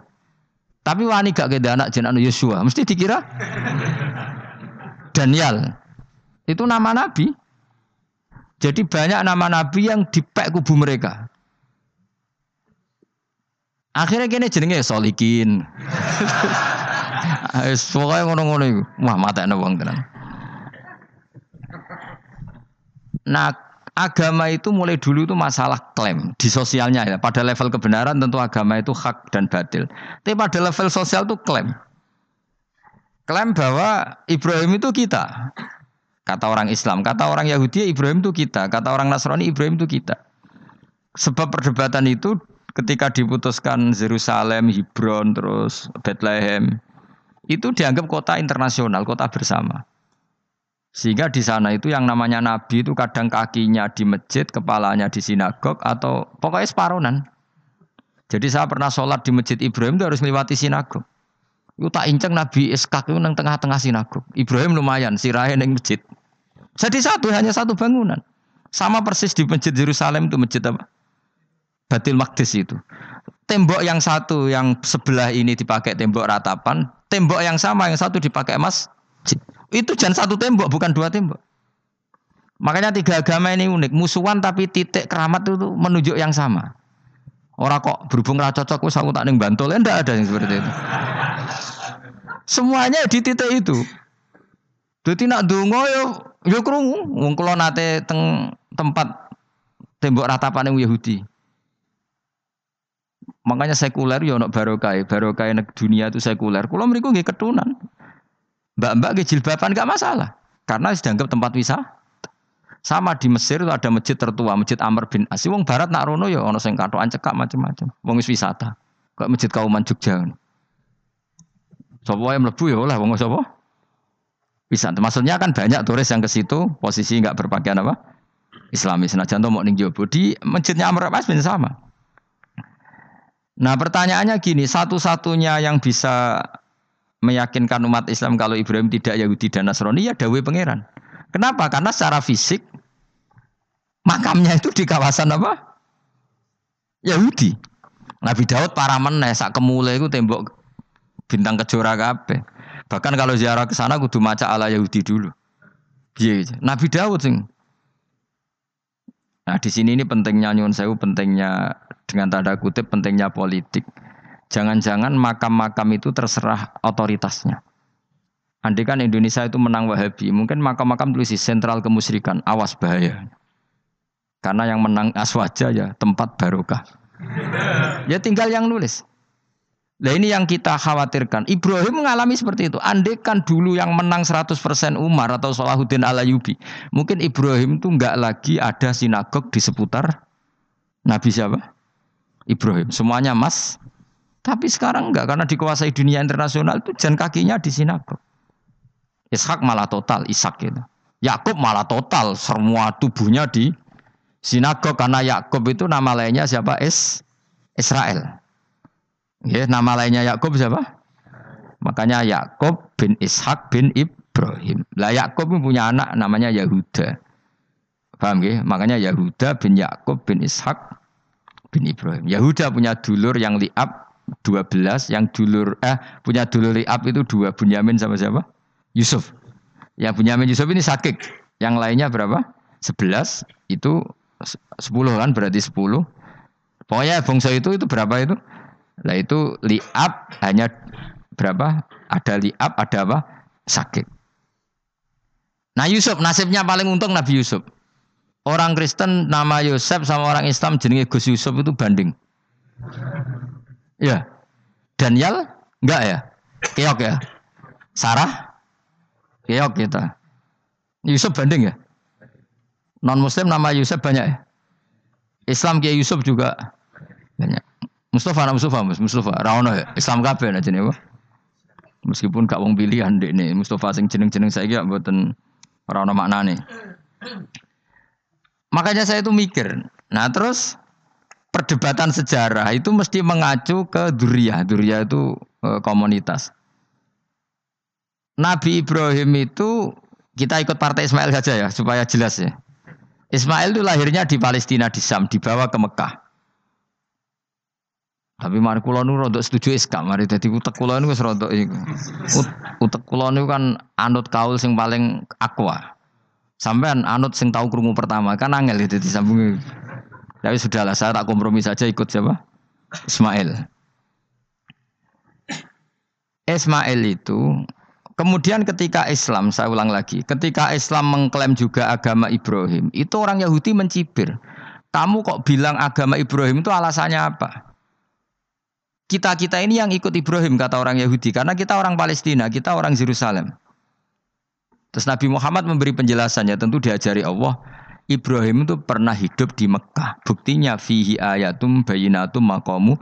Tapi wani gak ke anak jenaka Yosua, mesti dikira Daniel. Itu nama Nabi. Jadi banyak nama Nabi yang dipek kubu mereka. Akhirnya kini jenenge Solikin. (laughs) Wis pokoke ngono-ngono iku. Wah, matekno wong tenan. Nah, agama itu mulai dulu itu masalah klaim di sosialnya ya. Pada level kebenaran tentu agama itu hak dan batil. Tapi pada level sosial itu klaim. Klaim bahwa Ibrahim itu kita. Kata orang Islam, kata orang Yahudi Ibrahim itu kita, kata orang Nasrani Ibrahim itu kita. Sebab perdebatan itu ketika diputuskan Yerusalem, Hebron, terus Bethlehem, itu dianggap kota internasional, kota bersama. Sehingga di sana itu yang namanya nabi itu kadang kakinya di masjid, kepalanya di sinagog atau pokoknya separonan. Jadi saya pernah sholat di masjid Ibrahim itu harus melewati sinagog. Itu tak inceng Nabi Iskak itu tengah-tengah sinagog. Ibrahim lumayan, sirahe neng masjid. Jadi satu, hanya satu bangunan. Sama persis di masjid Yerusalem itu masjid apa? Batil Maqdis itu. Tembok yang satu yang sebelah ini dipakai tembok ratapan, tembok yang sama yang satu dipakai emas. Itu jangan satu tembok, bukan dua tembok. Makanya tiga agama ini unik, musuhan tapi titik keramat itu menunjuk yang sama. Orang kok berhubung ra cocok wis aku tak ning Bantul, enggak ada yang seperti itu. Semuanya di titik itu. Jadi nak donga yo yo krungu wong kula nate teng tempat tembok ratapan yang Yahudi. Makanya sekuler ya ono barokai, barokai nek dunia itu sekuler. Kulo mriku nggih ketunan. Mbak-mbak nggih jilbaban gak masalah. Karena dianggap tempat wisata. Sama di Mesir itu ada masjid tertua, Masjid Amr bin As. Wong barat nak rono ya ono sing katokan cekak macam-macam. Wong wis wisata. Kok Masjid Kauman Jogja. Sopo yang mlebu ya oleh wong sapa? Bisa. Maksudnya kan banyak turis yang ke situ posisi nggak berpakaian apa? Islamis. Nah, jantung mau ning di masjidnya Amr bin As sama. Nah pertanyaannya gini, satu-satunya yang bisa meyakinkan umat Islam kalau Ibrahim tidak Yahudi dan Nasrani ya Dawe Pangeran. Kenapa? Karena secara fisik makamnya itu di kawasan apa? Yahudi. Nabi Daud para meneh sak kemule itu tembok bintang kejora kabeh. Bahkan kalau ziarah ke sana kudu maca ala Yahudi dulu. Iya, Nabi Daud sing. Nah, di sini ini pentingnya nyuwun sewu, pentingnya dengan tanda kutip pentingnya politik. Jangan-jangan makam-makam itu terserah otoritasnya. Andai kan Indonesia itu menang Wahabi, mungkin makam-makam tulis sentral kemusyrikan, awas bahaya. Karena yang menang aswaja ya tempat barokah. Ya tinggal yang nulis. Nah ini yang kita khawatirkan. Ibrahim mengalami seperti itu. Andai kan dulu yang menang 100% Umar atau Salahuddin Alayubi. Mungkin Ibrahim itu nggak lagi ada sinagog di seputar Nabi siapa? Ibrahim. Semuanya emas. Tapi sekarang enggak karena dikuasai dunia internasional itu jan kakinya di sinagog. Ishak malah total Ishak gitu. Yakub malah total semua tubuhnya di sinagog karena Yakub itu nama lainnya siapa? Is Israel. Ya, nama lainnya Yakub siapa? Makanya Yakub bin Ishak bin Ibrahim. Lah Yakub punya anak namanya Yahuda. Paham ya? Makanya Yahuda bin Yakub bin Ishak bin Ibrahim. Yahuda punya dulur yang liab 12, yang dulur eh punya dulur liab itu dua Bunyamin sama siapa? Yusuf. Yang Bunyamin Yusuf ini sakit. Yang lainnya berapa? 11 itu 10 kan berarti 10. Pokoknya bangsa itu itu berapa itu? Nah itu liab hanya berapa? Ada liab, ada apa? Sakit. Nah Yusuf nasibnya paling untung Nabi Yusuf. Orang Kristen nama Yusuf sama orang Islam jenenge Gus Yusuf itu banding. Ya. Daniel enggak ya? Keok ya? Sarah? Keok kita. Yusuf banding ya? Non muslim nama Yusuf banyak ya? Islam Kiai Yusuf juga banyak. Mustafa Mustafa, Mustafa. Rawono ya? Islam kabeh aja nih, Meskipun gak wong pilihan dek nih, Mustafa sing jeneng-jeneng saya gak buatan Rawono maknane. Makanya saya itu mikir. Nah terus perdebatan sejarah itu mesti mengacu ke Duriyah. Duriyah itu e, komunitas. Nabi Ibrahim itu kita ikut partai Ismail saja ya supaya jelas ya. Ismail itu lahirnya di Palestina di Sam, dibawa ke Mekah. Tapi mari kula nu rodok setuju iskam, mari dadi utek kula niku wis rodok iku. Utek kula niku kan anut kaul sing paling aqua. Sampean anut sing tahu krungu pertama kan angel itu disambung. Tapi sudahlah saya tak kompromi saja ikut siapa? Ismail. Ismail itu kemudian ketika Islam saya ulang lagi, ketika Islam mengklaim juga agama Ibrahim, itu orang Yahudi mencibir. Kamu kok bilang agama Ibrahim itu alasannya apa? Kita-kita ini yang ikut Ibrahim kata orang Yahudi karena kita orang Palestina, kita orang Yerusalem. Terus Nabi Muhammad memberi penjelasannya tentu diajari Allah. Ibrahim itu pernah hidup di Mekah. Buktinya fihi ayatum bayinatum makomu.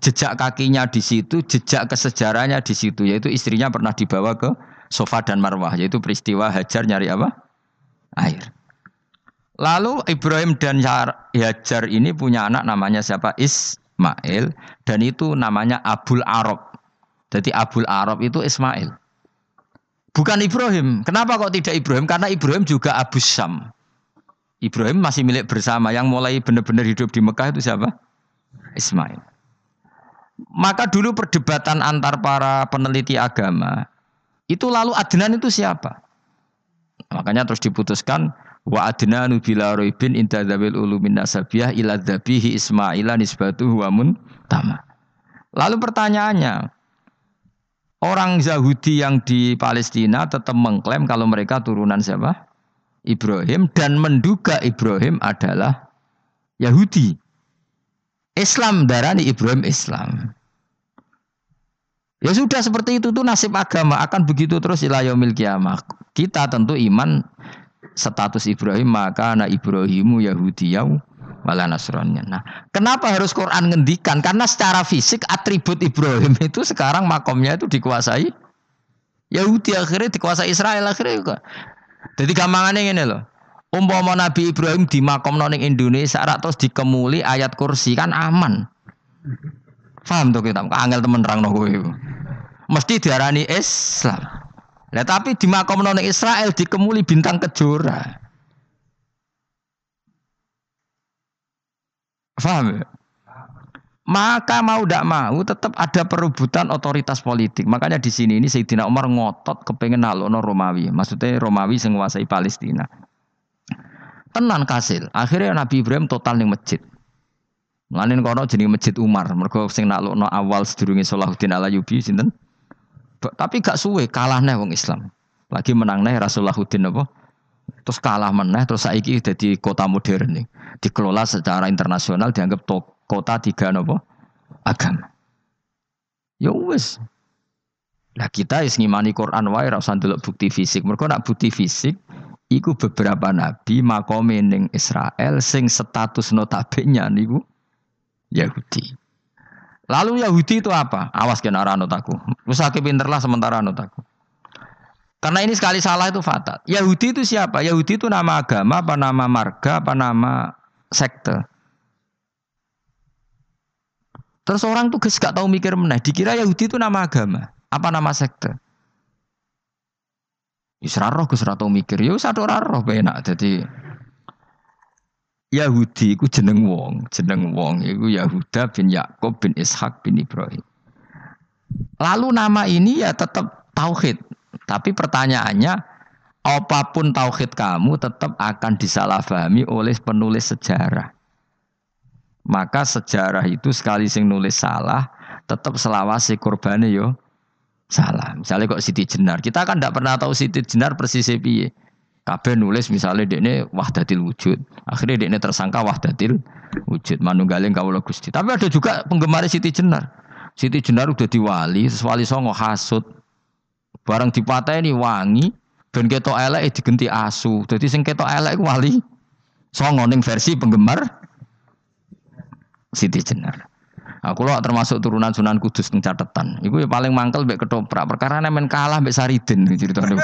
Jejak kakinya di situ, jejak kesejarahnya di situ. Yaitu istrinya pernah dibawa ke Sofa dan Marwah. Yaitu peristiwa Hajar nyari apa? Air. Lalu Ibrahim dan Hajar ini punya anak namanya siapa? Ismail. Dan itu namanya Abul Arab. Jadi Abul Arab itu Ismail. Bukan Ibrahim. Kenapa kok tidak Ibrahim? Karena Ibrahim juga Abu Syam. Ibrahim masih milik bersama. Yang mulai benar-benar hidup di Mekah itu siapa? Ismail. Maka dulu perdebatan antar para peneliti agama itu lalu Adnan itu siapa? Makanya terus diputuskan wa adnanu bila roibin inda ulumin nasabiyah ila dzabihi ismaila nisbatuhu wa tama. Lalu pertanyaannya, Orang Yahudi yang di Palestina tetap mengklaim kalau mereka turunan siapa? Ibrahim dan menduga Ibrahim adalah Yahudi. Islam darani Ibrahim Islam. Ya sudah seperti itu tuh nasib agama akan begitu terus ilayomil kiamah. Kita tentu iman status Ibrahim maka anak Ibrahimu Yahudi Yahudi wala nasronnya. Nah, kenapa harus Quran ngendikan? Karena secara fisik atribut Ibrahim (laughs) itu sekarang makomnya itu dikuasai Yahudi akhirnya dikuasai Israel akhirnya juga. Jadi gampangannya ini loh. Umpama Nabi Ibrahim di makom noning Indonesia rak terus dikemuli ayat kursi kan aman. Paham tuh kita? Angel temen terang no Mesti diarani Islam. Nah, tapi di makom noning Israel dikemuli bintang kejora. Faham ya? Maka mau tidak mau tetap ada perebutan otoritas politik. Makanya di sini ini Sayyidina Umar ngotot kepengen nalono Romawi. Maksudnya Romawi yang menguasai Palestina. Tenan kasil. Akhirnya Nabi Ibrahim total ning masjid. Ngalanin kono jadi masjid Umar. Mereka sing nalono awal sedurunge Salahuddin Alayubi sinten. Tapi gak suwe kalah nih wong Islam. Lagi menang nih Rasulullahuddin apa? Terus kalah meneh terus saiki jadi kota modern nih dikelola secara internasional dianggap to, kota tiga nopo agama. Ya wis. Lah kita is ngimani Quran wae ora usah bukti fisik. Mergo nak bukti fisik iku beberapa nabi makome ning Israel sing status notabene niku Yahudi. Lalu Yahudi itu apa? Awas kena anut aku. Wis pinter lah sementara anut aku. Karena ini sekali salah itu fatal. Yahudi itu siapa? Yahudi itu nama agama, apa nama marga, apa nama sekte. Terus orang tuh gak tahu mikir meneh. Dikira Yahudi itu nama agama, apa nama sekte. Isra roh Gus tahu mikir. Ya satu roh enak. Jadi Yahudi iku jeneng wong, jeneng wong iku Yahuda bin Yakub bin Ishak bin Ibrahim. Lalu nama ini ya tetap tauhid. Tapi pertanyaannya, apa pun tauhid kamu tetap akan disalahpahami oleh penulis sejarah. Maka sejarah itu sekali sing nulis salah, tetap selawasi korbannya yo salah. Misalnya kok Siti Jenar, kita kan tidak pernah tahu Siti Jenar persis piye. Kabeh nulis misalnya ini wahdatil wujud. Akhirnya ini tersangka wahdatil wujud. Manunggaling kawula Gusti. Tapi ada juga penggemar Siti Jenar. Siti Jenar udah diwali, sesuai songo hasut. Barang ini wangi dan ketok elek eh, digenti asu. Jadi sing ketok elek wali songo ning versi penggemar Siti Jenar. Aku loh termasuk turunan Sunan Kudus ning catatan. Iku ya paling mangkel mbek ketoprak. Perkara men kalah mbek Saridin ceritane.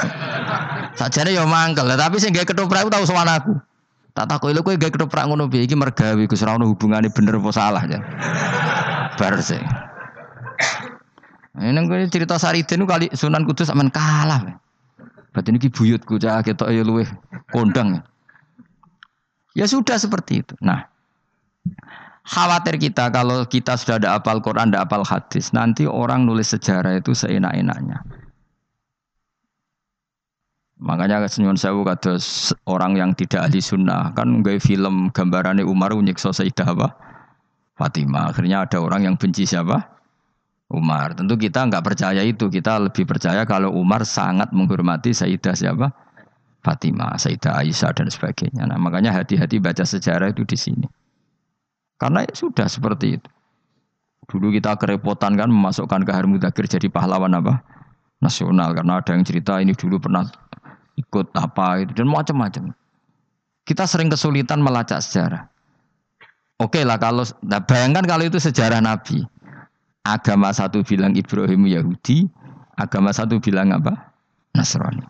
Sajane ya mangkel, tapi sing gawe ketoprak tahu sowan aku. Tak takoki lho kowe gawe ketoprak ngono piye iki mergawe Gus ora ono hubungane bener apa salah ya. Bar sih. Ini gue cerita Saridin kali Sunan Kudus aman kalah. Berarti ini buyutku cah ketok ya luwe kondang. Ya sudah seperti itu. Nah, khawatir kita kalau kita sudah ada apal Quran, ada apal hadis, nanti orang nulis sejarah itu seenak-enaknya. Makanya senyum sewu kata orang yang tidak ahli sunnah kan nggak film gambarannya Umar nyiksa Sayyidah apa? Fatimah. Akhirnya ada orang yang benci siapa? Umar. Tentu kita nggak percaya itu. Kita lebih percaya kalau Umar sangat menghormati Sayyidah siapa? Fatimah, Sayyidah Aisyah dan sebagainya. Nah, makanya hati-hati baca sejarah itu di sini. Karena ya sudah seperti itu. Dulu kita kerepotan kan memasukkan Kahar jadi pahlawan apa? Nasional. Karena ada yang cerita ini dulu pernah ikut apa itu dan macam-macam. Kita sering kesulitan melacak sejarah. Oke lah kalau nah bayangkan kalau itu sejarah Nabi. Agama satu bilang Ibrahim Yahudi, agama satu bilang apa? Nasrani.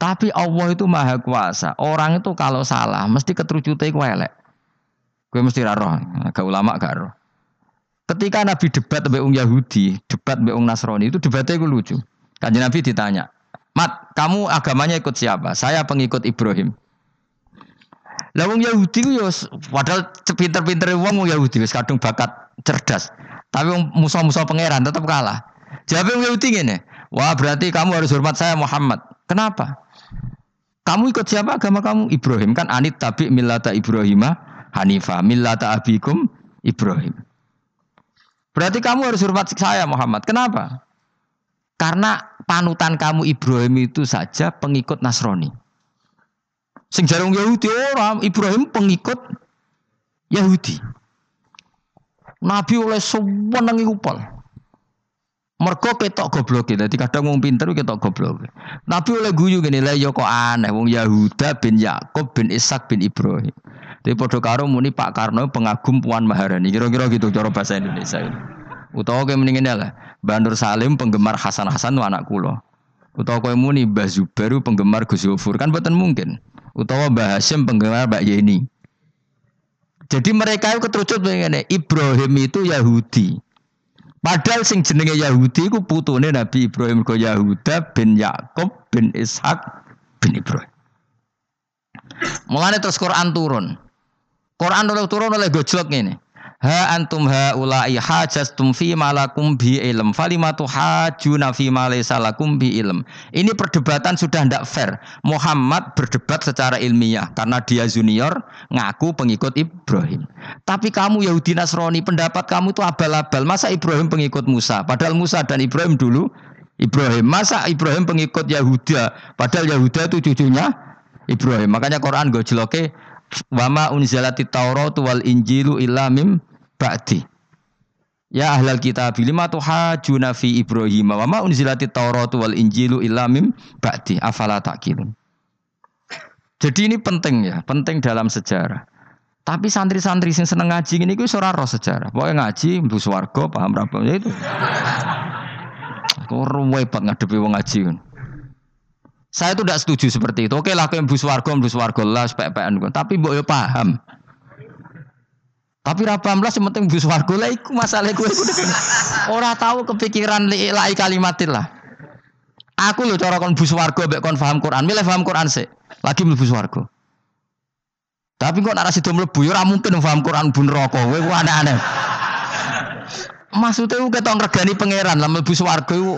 Tapi Allah itu maha kuasa. Orang itu kalau salah mesti keterucute iku elek. Gue mesti roh, agak ulama gak roh. Ketika Nabi debat orang Yahudi, debat orang Nasrani itu debatnya gue lucu. Kanjeng Nabi ditanya, Mat, kamu agamanya ikut siapa? Saya pengikut Ibrahim. Lah wong Yahudi ku yo padahal pinter-pinter wong wong Yahudi wis kadung bakat cerdas. Tapi musuh-musuh pangeran tetap kalah. Jawab yang Yahudi gini, wah berarti kamu harus hormat saya Muhammad. Kenapa? Kamu ikut siapa agama kamu? Ibrahim kan anit tabi millata Ibrahimah Hanifah millata abikum Ibrahim. Berarti kamu harus hormat saya Muhammad. Kenapa? Karena panutan kamu Ibrahim itu saja pengikut Nasrani. Sing jarang Yahudi orang Ibrahim pengikut Yahudi. Nabi oleh sewenang upal. Mergo ketok goblok Dadi kadang wong pinter ketok goblok. Nabi oleh guyu gini lah ya kok aneh wong Yahuda bin Yakub bin Ishak bin Ibrahim. Tapi padha karo muni Pak Karno pengagum Puan Maharani. Kira-kira gitu cara bahasa Indonesia. Utawa kayak mendingin lah. Bandur Salim penggemar Hasan Hasan anak kulo. Utawa kayak muni Mbah Zubair penggemar Gus Yofur kan betul mungkin. Utawa Mbah Hashim penggemar Mbak Yeni. Jadi mereka itu keterucut begini, Ibrahim itu Yahudi. Padahal sing jenenge Yahudi itu putune Nabi Ibrahim ke Yahuda bin Yakub bin Ishak bin Ibrahim. Mulane terus Quran turun. Quran turun oleh gojlok ini. Ha antum ha ulai hajastum fi malakum bi ilm falimatu hajuna fi ma lakum bi ilm. Ini perdebatan sudah tidak fair. Muhammad berdebat secara ilmiah karena dia junior ngaku pengikut Ibrahim. Tapi kamu Yahudi Nasrani pendapat kamu itu abal-abal. Masa Ibrahim pengikut Musa? Padahal Musa dan Ibrahim dulu Ibrahim. Masa Ibrahim pengikut Yahuda? Padahal Yahuda itu cucunya Ibrahim. Makanya Quran gojloke wama unzalati Taurat wal Injilu illa mim ba'di. Ya ahlal kitab lima tuhajuna fi Ibrahim wa ma unzilati Taurat wal Injilu illa mim ba'di afala taqilun. Jadi ini penting ya, penting dalam sejarah. Tapi santri-santri sing seneng ngaji ini kuwi ora roh sejarah. Pokoknya ngaji mlebu swarga paham ra ya itu. Kok repot ngadepi wong ngaji. Saya itu tidak setuju seperti itu. Oke lah, yang bus warga, lah, PPN. Tapi mbok yo paham. Tapi rapam lah, penting bus warga lah, iku masalah gue. (laughs) Orang tahu kepikiran lai kalimatil lah. Aku loh cara kon bus warga, mbek kon paham Quran, milih paham Quran sih. Lagi bus warga. Tapi kok narasi itu mlebu ya mungkin paham Quran bun rokok. Kowe aneh-aneh. Maksudnya ku ketok regani pangeran lah mlebu iku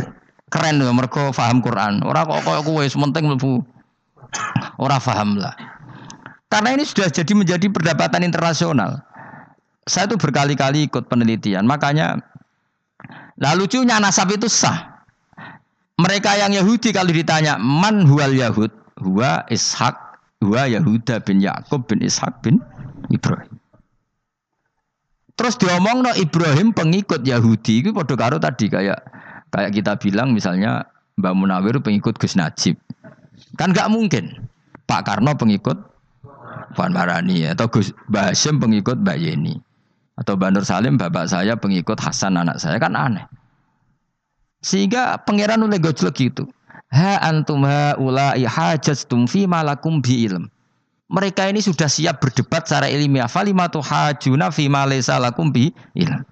keren lho mergo paham Quran. Ora kok koyo kowe sementing mlebu ora paham lah. Karena ini sudah jadi menjadi perdebatan internasional. Saya itu berkali-kali ikut penelitian, makanya Nah lucunya nasab itu sah. Mereka yang Yahudi kalau ditanya man huwal Yahud, huwa Ishak, huwa Yahuda bin Yakub bin Ishak bin Ibrahim. Terus diomong no Ibrahim pengikut Yahudi itu pada karo tadi kayak kayak kita bilang misalnya Mbak Munawir pengikut Gus Najib. Kan nggak mungkin. Pak Karno pengikut Puan Marani atau Gus Basim pengikut Mbak Yeni. Atau Bandur Salim bapak saya pengikut Hasan anak saya kan aneh. Sehingga pangeran oleh gojlek gitu. Ha antum ha ulai hajastum fi malakum bi ilm mereka ini sudah siap berdebat secara ilmiah. Falimatu hajuna fi laysa lakum bi ilm.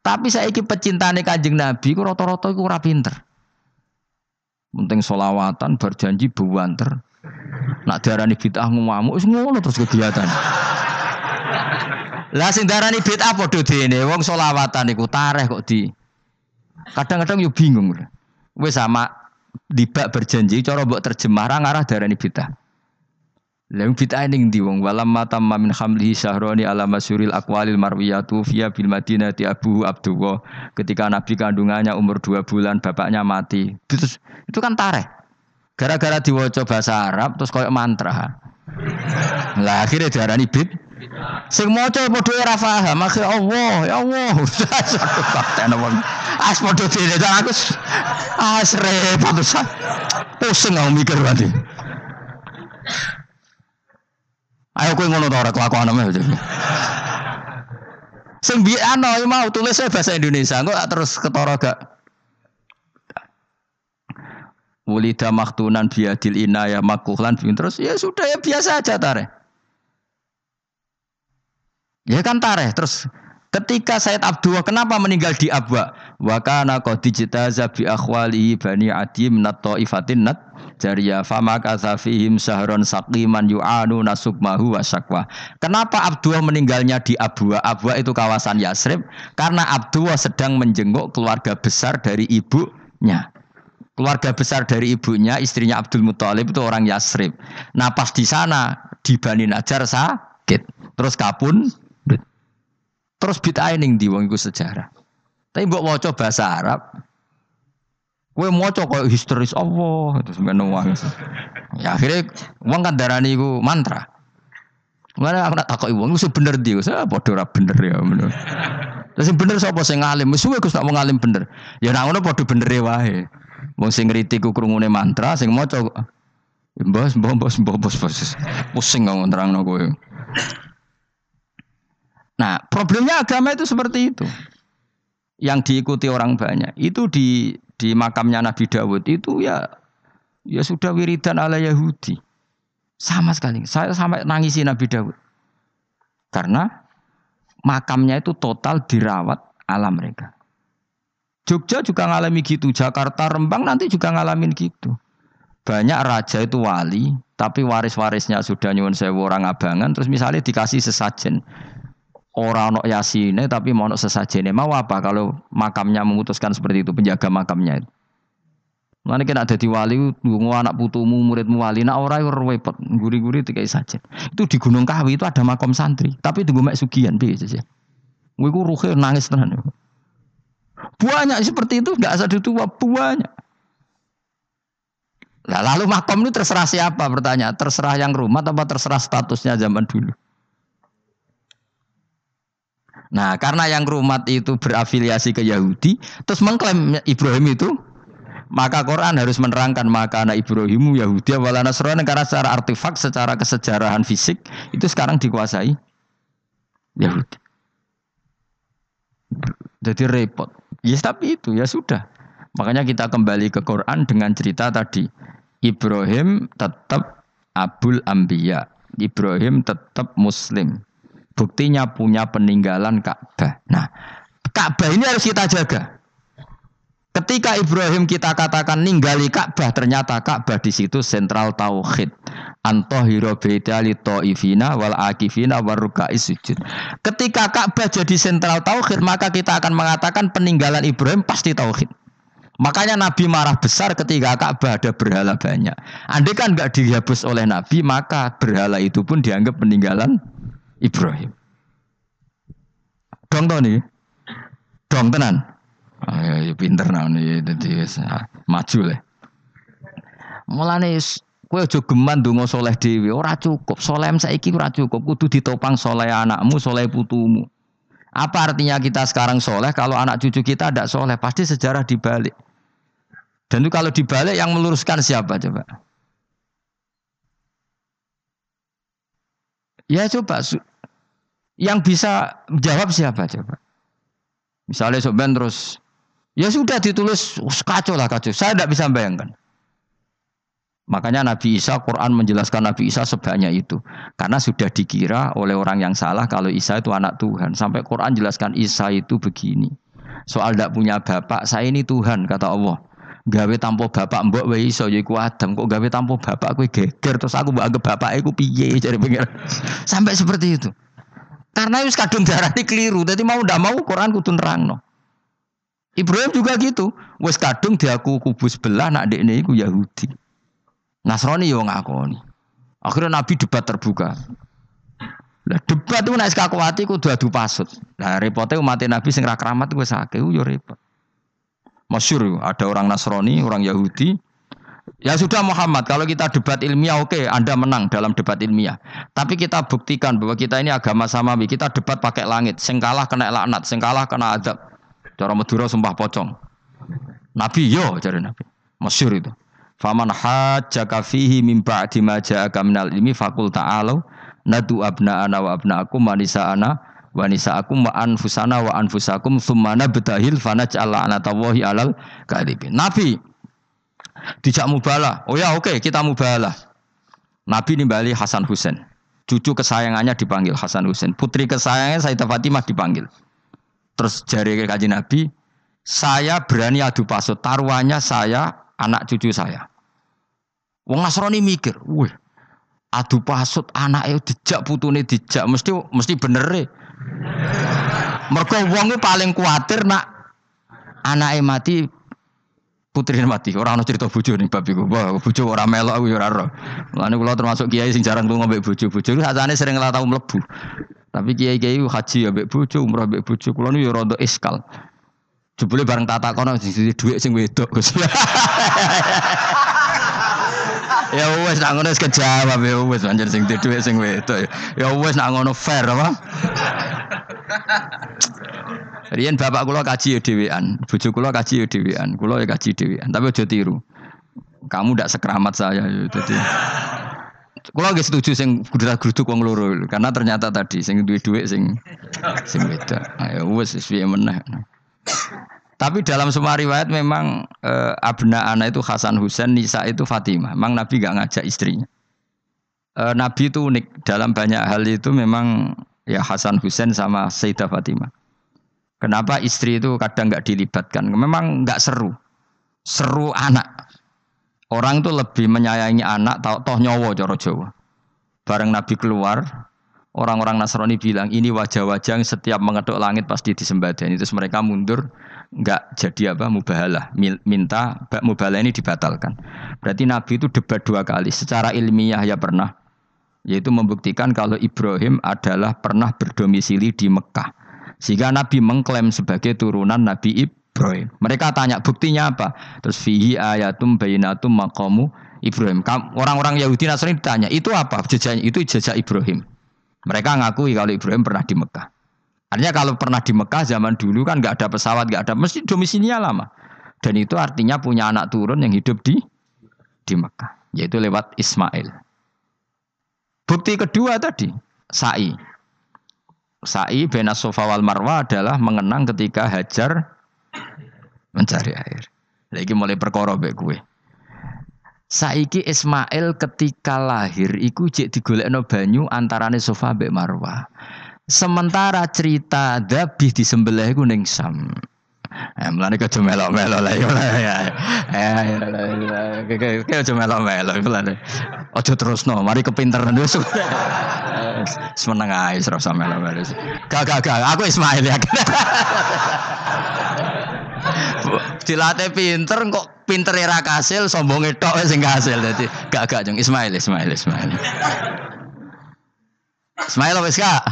Tapi saya iki pecintane Kanjeng Nabi ku rata-rata iku ora pinter. Penting solawatan berjanji buanter. Nak diarani bid'ah ngamuk wis ngono terus kegiatan. Lah sing darani bid'ah padha dene wong solawatan iku tareh kok di. Kadang-kadang yo bingung. Wis sama dibak berjanji cara mbok terjemah ra ngarah darani bid'ah. Lalu bid'ah ning ndi wong walam matamma min hamlihi syahroni ala masyuril aqwalil marwiyatu fiya bil madinati Abu Abdullah ketika Nabi kandungannya umur dua bulan bapaknya mati. Terus itu kan tareh. Gara-gara diwaca bahasa Arab terus koyok mantra. Lah akhirnya diarani bid. Sing maca padha ora paham, akhir Allah, ya Allah. Kapten wong. As padha dene aku as repot pusing aku mikir berarti. Ayo kowe ngono ta ora kelakuan aja. Sing ana mau tulisnya bahasa Indonesia, kok terus ketara gak Wulida maktunan biadil inaya makuhlan terus ya sudah ya biasa aja tare. Ya kan tare terus ketika Said Abdullah kenapa meninggal di Abwa? Wa kana qad dijtaza bi akhwalihi bani Adi min ifatin nat jariyah fama kasafihim sahron saqiman yu'anu nasukmahu wa syakwa. Kenapa Abdullah meninggalnya di Abwa? Abwa itu kawasan Yasrib karena Abdullah sedang menjenguk keluarga besar dari ibunya. Keluarga besar dari ibunya, istrinya Abdul Muthalib itu orang Yasrib. Nah pas di sana di Bani Najar sakit, terus kapun, terus bid'ah ning di wong sejarah. Tapi mbok maca bahasa Arab, Kue moco kok histeris Allah itu sebenarnya uang. Ya akhirnya uang kan darah niku mantra. Mana aku nak takut uang itu bener dia, saya bodoh bener ya bener. Terus bener siapa sing ngalim? Musuh aku nak ngalim bener. Ya nak ngono bener ya wae. Wong sing ngritik ku krungune mantra, sing maca Bos, bos, bos, bos, bos. Pusing ngomong terang no gue. Nah, problemnya agama itu seperti itu. Yang diikuti orang banyak. Itu di di makamnya Nabi Dawud itu ya ya sudah wiridan ala Yahudi. Sama sekali. Saya sampai nangisi Nabi Dawud. Karena makamnya itu total dirawat ala mereka. Jogja juga ngalami gitu, Jakarta, Rembang nanti juga ngalamin gitu. Banyak raja itu wali, tapi waris-warisnya sudah nyuwun sewu orang abangan, terus misalnya dikasih sesajen orang nok yasine tapi mau nok sesajene mau apa kalau makamnya memutuskan seperti itu penjaga makamnya itu Mana kena ada di wali, nunggu anak putumu, muridmu wali, nak orang yang repot, guri-guri tiga saja. Itu di Gunung Kawi itu ada makam santri, tapi tunggu mek sugian biasa sih. Gue ruhe nangis tenan. Banyak seperti itu, nggak asal tua banyak. Nah, lalu makam ini terserah siapa bertanya? Terserah yang rumah atau terserah statusnya zaman dulu? Nah, karena yang rumat itu berafiliasi ke Yahudi, terus mengklaim Ibrahim itu, maka Quran harus menerangkan maka anak Ibrahimu Yahudi awal Nasrani karena secara artefak, secara kesejarahan fisik itu sekarang dikuasai Yahudi. Jadi repot. Ya yes, tapi itu ya sudah. Makanya kita kembali ke Quran dengan cerita tadi. Ibrahim tetap abul ambiya. Ibrahim tetap muslim. Buktinya punya peninggalan Ka'bah. Nah, Ka'bah ini harus kita jaga. Ketika Ibrahim kita katakan ninggali Ka'bah, ternyata Ka'bah di situ sentral tauhid. Antohiro beda li ta'ifina wal akifina warukai sujud. Ketika Ka'bah jadi sentral tauhid, maka kita akan mengatakan peninggalan Ibrahim pasti tauhid. Makanya Nabi marah besar ketika Ka'bah ada berhala banyak. Andai kan nggak dihapus oleh Nabi, maka berhala itu pun dianggap peninggalan Ibrahim. Dong tau nih, dong tenan. Oh, ya, ya pinter nah nih, jadi maju lah. Mulane kowe aja geman donga soleh dhewe, ora cukup. Soleh saiki ora cukup, kudu ditopang soleh anakmu, soleh putumu. Apa artinya kita sekarang soleh kalau anak cucu kita tidak soleh? Pasti sejarah dibalik. Dan itu kalau dibalik yang meluruskan siapa coba? Ya coba yang bisa jawab siapa coba? Misalnya Soben terus, ya sudah ditulis kacau lah kacau. Saya tidak bisa bayangkan. Makanya Nabi Isa, Quran menjelaskan Nabi Isa sebanyak itu. Karena sudah dikira oleh orang yang salah kalau Isa itu anak Tuhan. Sampai Quran jelaskan Isa itu begini. Soal tidak punya bapak, saya ini Tuhan, kata Allah. Gawe tanpa bapak mbok wae iso ya iku Adam kok gawe tanpa bapak kowe geger terus aku mbok anggap bapak iku piye cari pengen. (laughs) Sampai seperti itu. Karena wis kadung darani keliru. Jadi mau ndak mau Quran kudu nerangno. Ibrahim juga gitu. Wis kadung diaku kubus belah nak dekne iku Yahudi. Nasrani yo ngakoni. Akhirnya Nabi debat terbuka. Lah debat itu nek kakuati kudu adu pasut. Lah repote umat Nabi sing ra keramat wis yo repot. Masyur ada orang Nasrani, orang Yahudi, Ya sudah Muhammad, kalau kita debat ilmiah oke, okay, Anda menang dalam debat ilmiah. Tapi kita buktikan bahwa kita ini agama samawi, kita debat pakai langit. Sengkalah kena laknat, sengkalah kena adab. Cara Madura sumpah pocong. Nabi yo cari Nabi. Masyur itu. Faman hajjaka fihi min ba'di ma ja'aka minal ilmi faqul ta'alu nadu abna'ana wa abna'akum wa nisa'ana wa nisa'akum wa anfusana wa anfusakum thumma nabtahil fanaj'al la'natallahi alal kadhibin. Nabi Dijak mubalah. Oh ya oke okay, kita mubalah. Nabi nimbali Hasan Husain. Cucu kesayangannya dipanggil Hasan Husain. Putri kesayangannya Sayyidah Fatimah dipanggil. Terus jari kaji Nabi, saya berani adu pasut. Taruhannya saya, anak cucu saya. Wong Nasrani mikir, wih, adu pasut anak itu dijak putune dijak mesti mesti bener e. Mergo wong paling kuatir nak anake mati putri mati. Orang ana cerita bojo ning bab iku. Wah, bojo ora aku ya ora. Mulane kula termasuk kiai sing jarang lunga mbek bojo. Bojo iku sajane sering ora tau. Tapi kiai-kiai haji ya mbek bojo, umrah mbek bojo. Kula nu ya rada iskal. Jebule bareng tata kono sing dhuwit sing wedok Gus. (laughs) ya wes nak ngono kejawab ya wes anjir sing dhuwit sing wedok. Ya wes nak ngono fair apa? Rian bapak kula kaji ya dhewean, bojo kula kaji ya dhewean, kula ya kaji dhewean, tapi aja tiru. Kamu ndak sekeramat saya ya dadi. Kula nggih setuju sing gudra-gruduk wong loro karena ternyata tadi sing duwe dhuwit sing sing beda. Ayo wis wis piye meneh. Tapi dalam semua riwayat memang eh, abna ana itu Hasan Husain, Nisa itu Fatimah. Memang Nabi gak ngajak istrinya. Eh, Nabi itu unik dalam banyak hal itu memang ya Hasan Husain sama Sayyidah Fatimah. Kenapa istri itu kadang nggak dilibatkan? Memang nggak seru. Seru anak. Orang itu lebih menyayangi anak, toh, toh nyowo coro Jawa. Bareng Nabi keluar, orang-orang Nasrani bilang ini wajah-wajah yang setiap mengetuk langit pasti disembah dan itu mereka mundur nggak jadi apa mubahalah minta mubahalah ini dibatalkan berarti Nabi itu debat dua kali secara ilmiah ya pernah yaitu membuktikan kalau Ibrahim adalah pernah berdomisili di Mekah sehingga Nabi mengklaim sebagai turunan Nabi Ibrahim. Mereka tanya buktinya apa? Terus fihi ayatum bayinatum maqamu Ibrahim. Orang-orang Yahudi Nasrani ditanya, itu apa? Jejaknya itu jejak Ibrahim. Mereka ngakui kalau Ibrahim pernah di Mekah. Artinya kalau pernah di Mekah zaman dulu kan nggak ada pesawat, nggak ada, mesti domisilinya lama. Dan itu artinya punya anak turun yang hidup di di Mekah, yaitu lewat Ismail. Bukti kedua tadi, sa'i. Sa'i bena sofa wal marwa adalah mengenang ketika Hajar mencari air. Lagi mulai perkara baik gue. Saiki Ismail ketika lahir iku jek digolekno banyu antarane Sofa mbek Marwah. Sementara cerita Dabih disembelih iku ning Sam. Eh, mulane kudu melok-melok lah ya. Eh, kayak aja melok-melok mulane. Aja terusno, mari kepinteran wis. Semeneng ae ora usah melok-melok. Gak gak gak, aku Ismail ya. Dilatih pinter kok pinter era kasil sombong tok sing kasil dadi gak gak jeng Ismail Ismail Ismail. Ismail wis gak?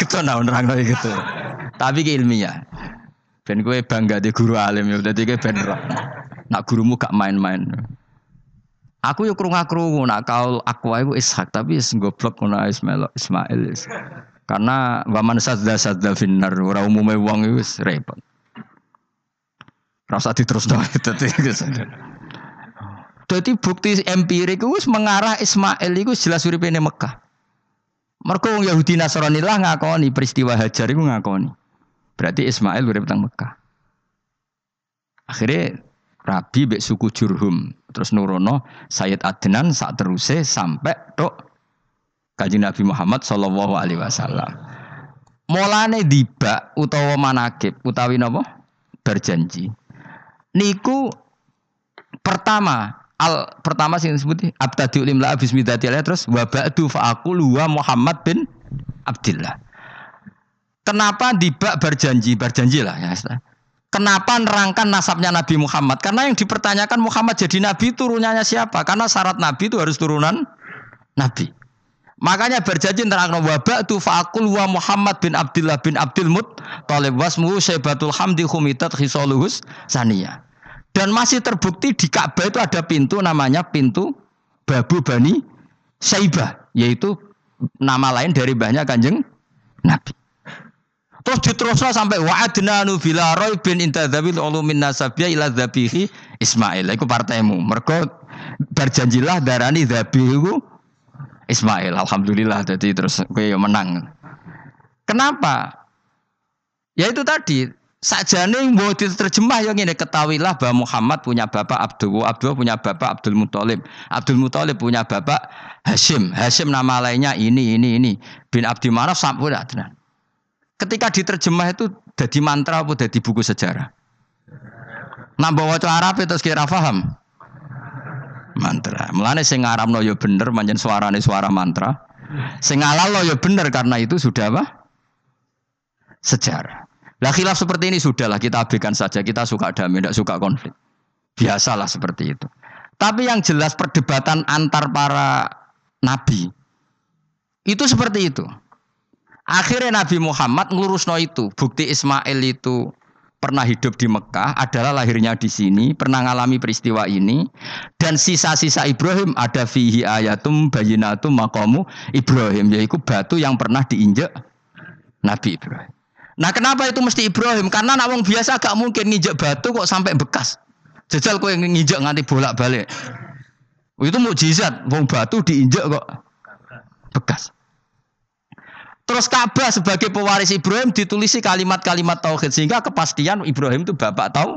Keton nerang gitu. Tapi ke ilmiah. Ben gue bangga di guru alim ya, dadi gue ben Nak gurumu gak main-main. Aku yuk krungu-krungu nak kau aku aku Ishak tapi goblok ngono Ismail Ismail. Karena waman sadda sadda finnar ora umume wong wis repot. Rasa diterus (laughs) dong itu. Jadi bukti empirik itu mengarah Ismail itu jelas uripe Mekah. Mereka wong Yahudi Nasrani lah ngakoni peristiwa Hajar itu ngakoni. Berarti Ismail urip teng Mekah. Akhirnya Rabi bek suku Jurhum terus nurono Sayyid Adnan saat terusé sampai tok kaji Nabi Muhammad Shallallahu Alaihi Wasallam. Mulane diba utawa manakib utawi napa berjanji. Niku pertama al pertama sing disebut abtadi limla bismillahirrahmanirrahim terus wa ba'du fa aqulu wa Muhammad bin Abdullah. Kenapa dibak berjanji berjanji lah ya. Kenapa nerangkan nasabnya Nabi Muhammad? Karena yang dipertanyakan Muhammad jadi Nabi turunannya siapa? Karena syarat Nabi itu harus turunan Nabi. Makanya berjanji terang wabak tu faakul wa Muhammad bin Abdullah bin Abdul Mut Talib wasmuhu syaibatul hamdi khumitat khisaluhus sania. Dan masih terbukti di Ka'bah itu ada pintu namanya pintu Babu Bani Saibah. Yaitu nama lain dari banyak kanjeng Nabi. Terus diterusno sampai wa'adna nu bila roy bin intadzabil ulumin nasabiyah ila dzabihi Ismail. Iku partaimu. Mergo berjanjilah darani dzabihu Ismail. Alhamdulillah jadi terus kowe menang. Kenapa? Ya itu tadi sakjane mbok diterjemah yang ini ketahuilah bahwa Muhammad punya bapak Abdul, Abdul punya bapak Abdul Muthalib, Abdul Muthalib punya bapak Hashim, Hashim nama lainnya ini ini ini bin Abdi Manaf tenan. Ketika diterjemah itu jadi mantra apa jadi buku sejarah? Nambah waca Arab itu kira paham. Mantra. Mulane sing ngaramno ya bener manjen suarane suara mantra. Sing lo ya bener karena itu sudah apa? Sejarah. Lah khilaf seperti ini sudahlah kita abaikan saja. Kita suka damai, tidak suka konflik. Biasalah seperti itu. Tapi yang jelas perdebatan antar para nabi itu seperti itu. Akhirnya Nabi Muhammad ngurusno itu. Bukti Ismail itu pernah hidup di Mekah, adalah lahirnya di sini, pernah ngalami peristiwa ini, dan sisa-sisa Ibrahim ada fihi ayatum bayinatum makamu Ibrahim, yaitu batu yang pernah diinjak Nabi Ibrahim. Nah kenapa itu mesti Ibrahim? Karena nawang biasa gak mungkin nginjak batu kok sampai bekas. Jajal kok yang nginjak nganti bolak balik. Itu mukjizat, wong batu diinjak kok bekas. Terus Ka'bah sebagai pewaris Ibrahim ditulisi kalimat-kalimat tauhid sehingga kepastian Ibrahim itu bapak tahu.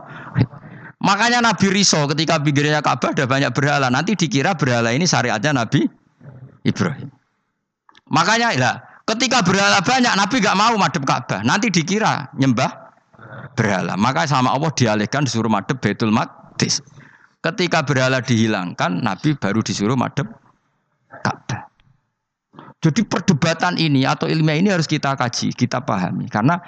Makanya Nabi Riso ketika pinggirnya Ka'bah ada banyak berhala. Nanti dikira berhala ini syariatnya Nabi Ibrahim. Makanya ya, ketika berhala banyak Nabi gak mau madep Ka'bah. Nanti dikira nyembah berhala. Maka sama Allah dialihkan disuruh madep Baitul Maqdis. Ketika berhala dihilangkan Nabi baru disuruh madep Ka'bah. Jadi perdebatan ini atau ilmiah ini harus kita kaji, kita pahami. Karena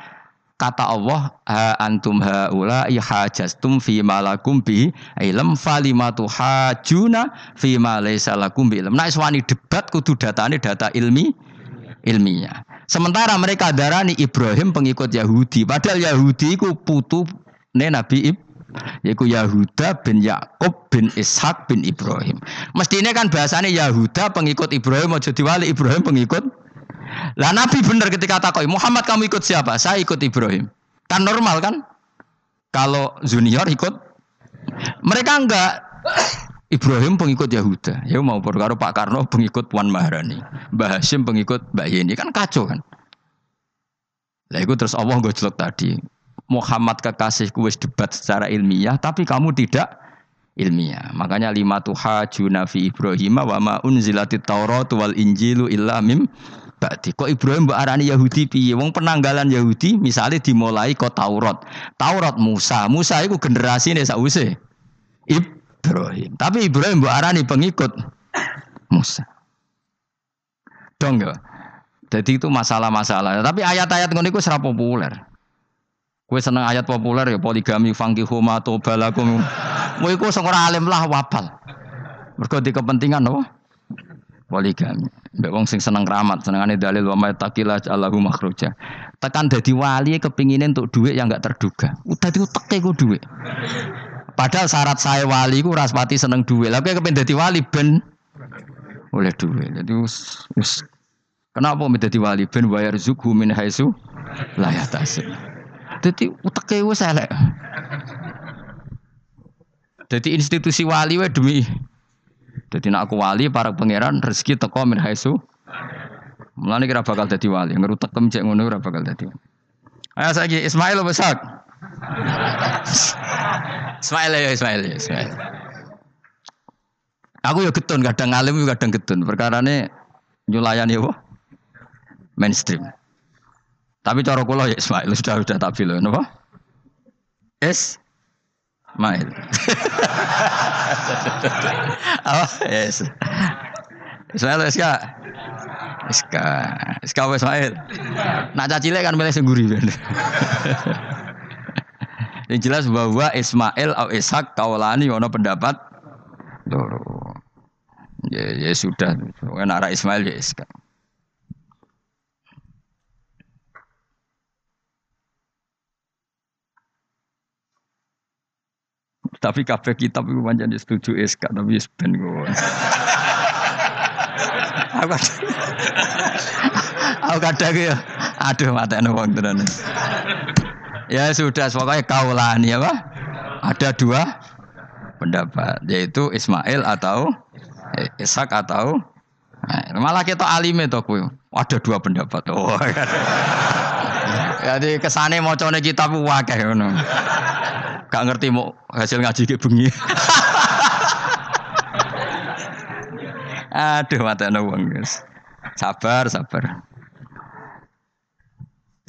kata Allah, ha antum haula ihajastum fi malakum bi ilm falimatu hajuna fi ma laysa lakum bi ilm. Nah, iswani debat kudu datane data ilmi ilmiah. Sementara mereka darani Ibrahim pengikut Yahudi, padahal Yahudi ku putu Nabi Ibrahim yaitu Yahuda bin Yakub bin Ishak bin Ibrahim. Mestinya kan bahasanya Yahuda pengikut Ibrahim, mau jadi wali Ibrahim pengikut. Lah Nabi benar ketika takoi Muhammad kamu ikut siapa? Saya ikut Ibrahim. Kan normal kan? Kalau junior ikut, mereka enggak. Ibrahim pengikut Yahuda. Ya mau perkara Pak Karno pengikut Puan Maharani. Mbah Hashim pengikut Mbak Yeni. Kan kacau kan? Lah itu terus Allah gue tadi Muhammad kekasihku wis debat secara ilmiah tapi kamu tidak ilmiah. Makanya lima tuha junafi Ibrahim wa ma unzilatit Taurat wal Injilu illa mim. Kok Ibrahim mbok arani Yahudi piye? Wong penanggalan Yahudi misalnya dimulai kok Taurat. Taurat Musa. Musa iku generasine sakwise Ibrahim. Tapi Ibrahim mbok arani pengikut Musa. Dong ya. Jadi itu masalah-masalah. Tapi ayat-ayat ngono iku serap populer. Kue seneng ayat populer ya poligami fangki huma atau balakum. Mau iku sing ora alim lah wapal. Mergo di kepentingan apa? Poligami. Mbak wong sing seneng keramat, senengane dalil wa may taqila Allahu makhruja. Tekan dadi wali kepingine untuk duit yang enggak terduga. Udah diuteke ku duit. Padahal syarat saya wali ku raspati seneng duit. Lah kowe kepengin dadi wali ben oleh duit. Jadi us, us. Kenapa menjadi wali ben bayar zuku min haisu la. Jadi uteke wis elek. Jadi institusi wali wae demi jadi nak aku wali para pangeran rezeki teko min haisu. Mulane kira bakal dadi wali, ngerutek cek ngono ora bakal dadi. Ayo saiki Ismail besak. Ismail ya Ismail ya Ismail. Aku ya getun kadang alim kadang getun. Perkarane nyulayani apa? Mainstream. Tapi cara kula ya Ismail sudah sudah tak bilang napa? Es Mail. (laughs) oh, yes. Ismail. Wis ka wis Ismail. Nak kan milih sengguri ben. (laughs) Yang jelas bahwa Ismail atau Ishak kaulani ono pendapat loro. Ya, ya sudah. Nak Ismail ya Ishak. Tapi kabeh kitab itu pancen setuju SK tapi ben gue. Aku Aku kadang ya aduh mata wong tenan. Ya sudah pokoknya kaulani apa? Ada dua pendapat yaitu Ismail atau Ishak atau nah, malah kita alim itu aku ada dua pendapat. Oh. (laughs) Jadi kesane macane kitab wae ngono. Gak ngerti mau hasil ngaji ke bengi. (laughs) Aduh mata wong guys. Sabar, sabar.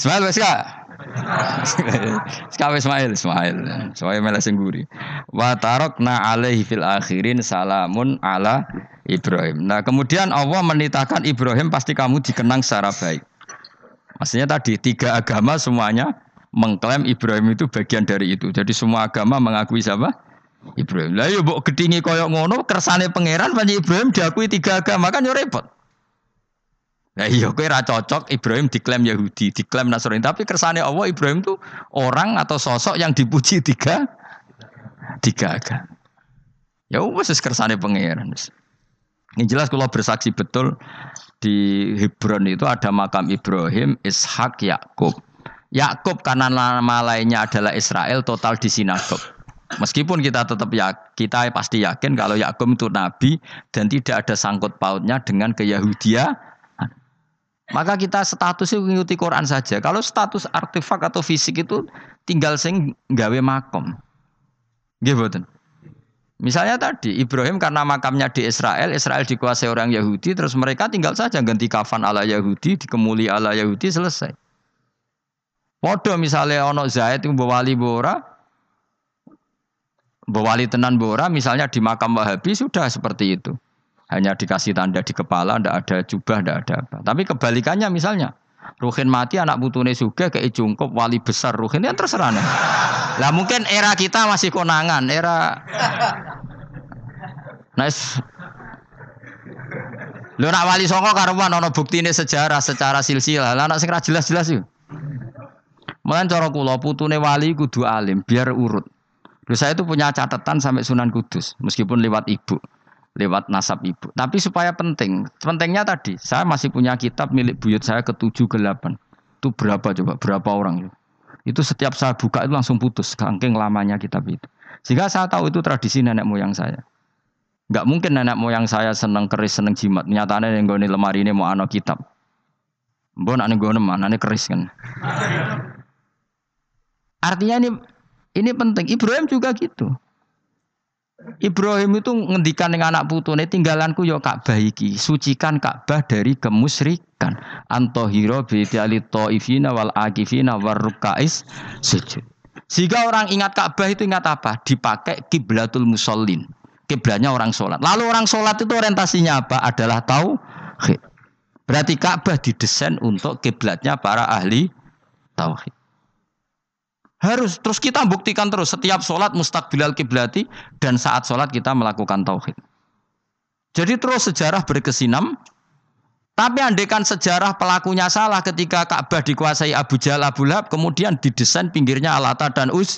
Ismail kak. (laughs) Sekarang Ismail, Ismail. Ismail malah sengguri. Wa tarokna alaihi fil akhirin salamun ala Ibrahim. Nah kemudian Allah menitahkan Ibrahim pasti kamu dikenang secara baik. Maksudnya tadi tiga agama semuanya mengklaim Ibrahim itu bagian dari itu. Jadi semua agama mengakui siapa? Ibrahim. Lah yo mbok gedingi koyok ngono kersane pangeran panji Ibrahim diakui tiga agama kan yo repot. Nah iya kowe ra cocok Ibrahim diklaim Yahudi, diklaim Nasrani, tapi kersane Allah Ibrahim itu orang atau sosok yang dipuji tiga tiga agama. Ya wis kersane pangeran. Ini jelas kalau bersaksi betul di Hebron itu ada makam Ibrahim, Ishak, Yakub. Yakub karena nama lainnya adalah Israel total di sinagog. Meskipun kita tetap ya, kita pasti yakin kalau Yakub itu nabi dan tidak ada sangkut pautnya dengan keyahudian. Maka kita statusnya mengikuti Quran saja. Kalau status artefak atau fisik itu tinggal sing gawe makom. Gitu. Misalnya tadi Ibrahim karena makamnya di Israel, Israel dikuasai orang Yahudi, terus mereka tinggal saja ganti kafan ala Yahudi, dikemuli ala Yahudi, selesai. Podo misalnya ono Zaid itu wali bora, wali tenan bora, misalnya di makam Wahabi sudah seperti itu. Hanya dikasih tanda di kepala, ndak ada jubah, ndak ada apa. Tapi kebalikannya misalnya, Ruhin mati anak butune suge ke jungkup wali besar Ruhin yang terserah nih. Lah mungkin era kita masih konangan, era Nice. Lu nak wali songo karuan ono ini sejarah secara silsilah. Lah nak sing jelas-jelas yuk. Mulai cara kula putune wali kudu alim biar urut. Lalu saya itu punya catatan sampai Sunan Kudus meskipun lewat ibu, lewat nasab ibu. Tapi supaya penting, pentingnya tadi saya masih punya kitab milik buyut saya ke tujuh ke delapan. Itu berapa coba? Berapa orang? Itu setiap saya buka itu langsung putus kangking lamanya kitab itu. Sehingga saya tahu itu tradisi nenek moyang saya. Gak mungkin nenek moyang saya seneng keris, seneng jimat. Nyatanya yang gue lemari ini mau anak kitab. Mbok nak gue mana? Ane keris kan. (laughs) Artinya ini ini penting. Ibrahim juga gitu. Ibrahim itu ngendikan dengan anak putune tinggalanku yo Ka'bah iki, sucikan Ka'bah dari kemusyrikan. Antohiro bidali ta'ifina wal akifina warrukais sujud. Sehingga orang ingat Ka'bah itu ingat apa? Dipakai kiblatul musallin. Kiblatnya orang sholat. Lalu orang sholat itu orientasinya apa? Adalah tauhid. Berarti Ka'bah didesain untuk kiblatnya para ahli tauhid. Harus terus kita buktikan terus setiap sholat mustakbilal kiblati dan saat sholat kita melakukan tauhid. Jadi terus sejarah berkesinam. Tapi andekan sejarah pelakunya salah ketika Ka'bah dikuasai Abu Jahal Abu Lahab kemudian didesain pinggirnya Alata dan Us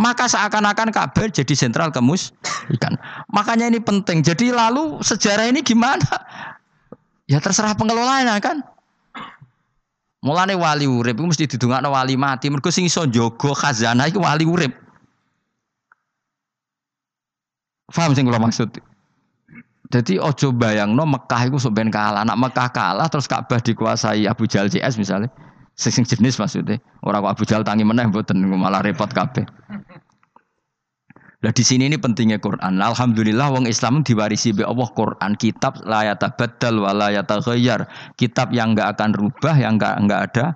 maka seakan-akan Ka'bah jadi sentral kemus ikan. Makanya ini penting. Jadi lalu sejarah ini gimana? Ya terserah pengelolanya kan. Mulane wali urip mesti didongakno wali mati. Mergo sing iso njaga khazanah iku wali urip. Faham sing kula maksud? Jadi ojo bayangno Mekah iku sok ben kalah. Nak Mekah kalah terus Ka'bah dikuasai Abu Jahal CS misalnya. Sing jenis maksudnya. Orang Abu Jahal tangi meneh mboten malah repot kabeh. Nah di sini ini pentingnya Quran. Alhamdulillah wong Islam diwarisi be Allah Quran kitab layata badal wa layata Kitab yang enggak akan rubah, yang enggak enggak ada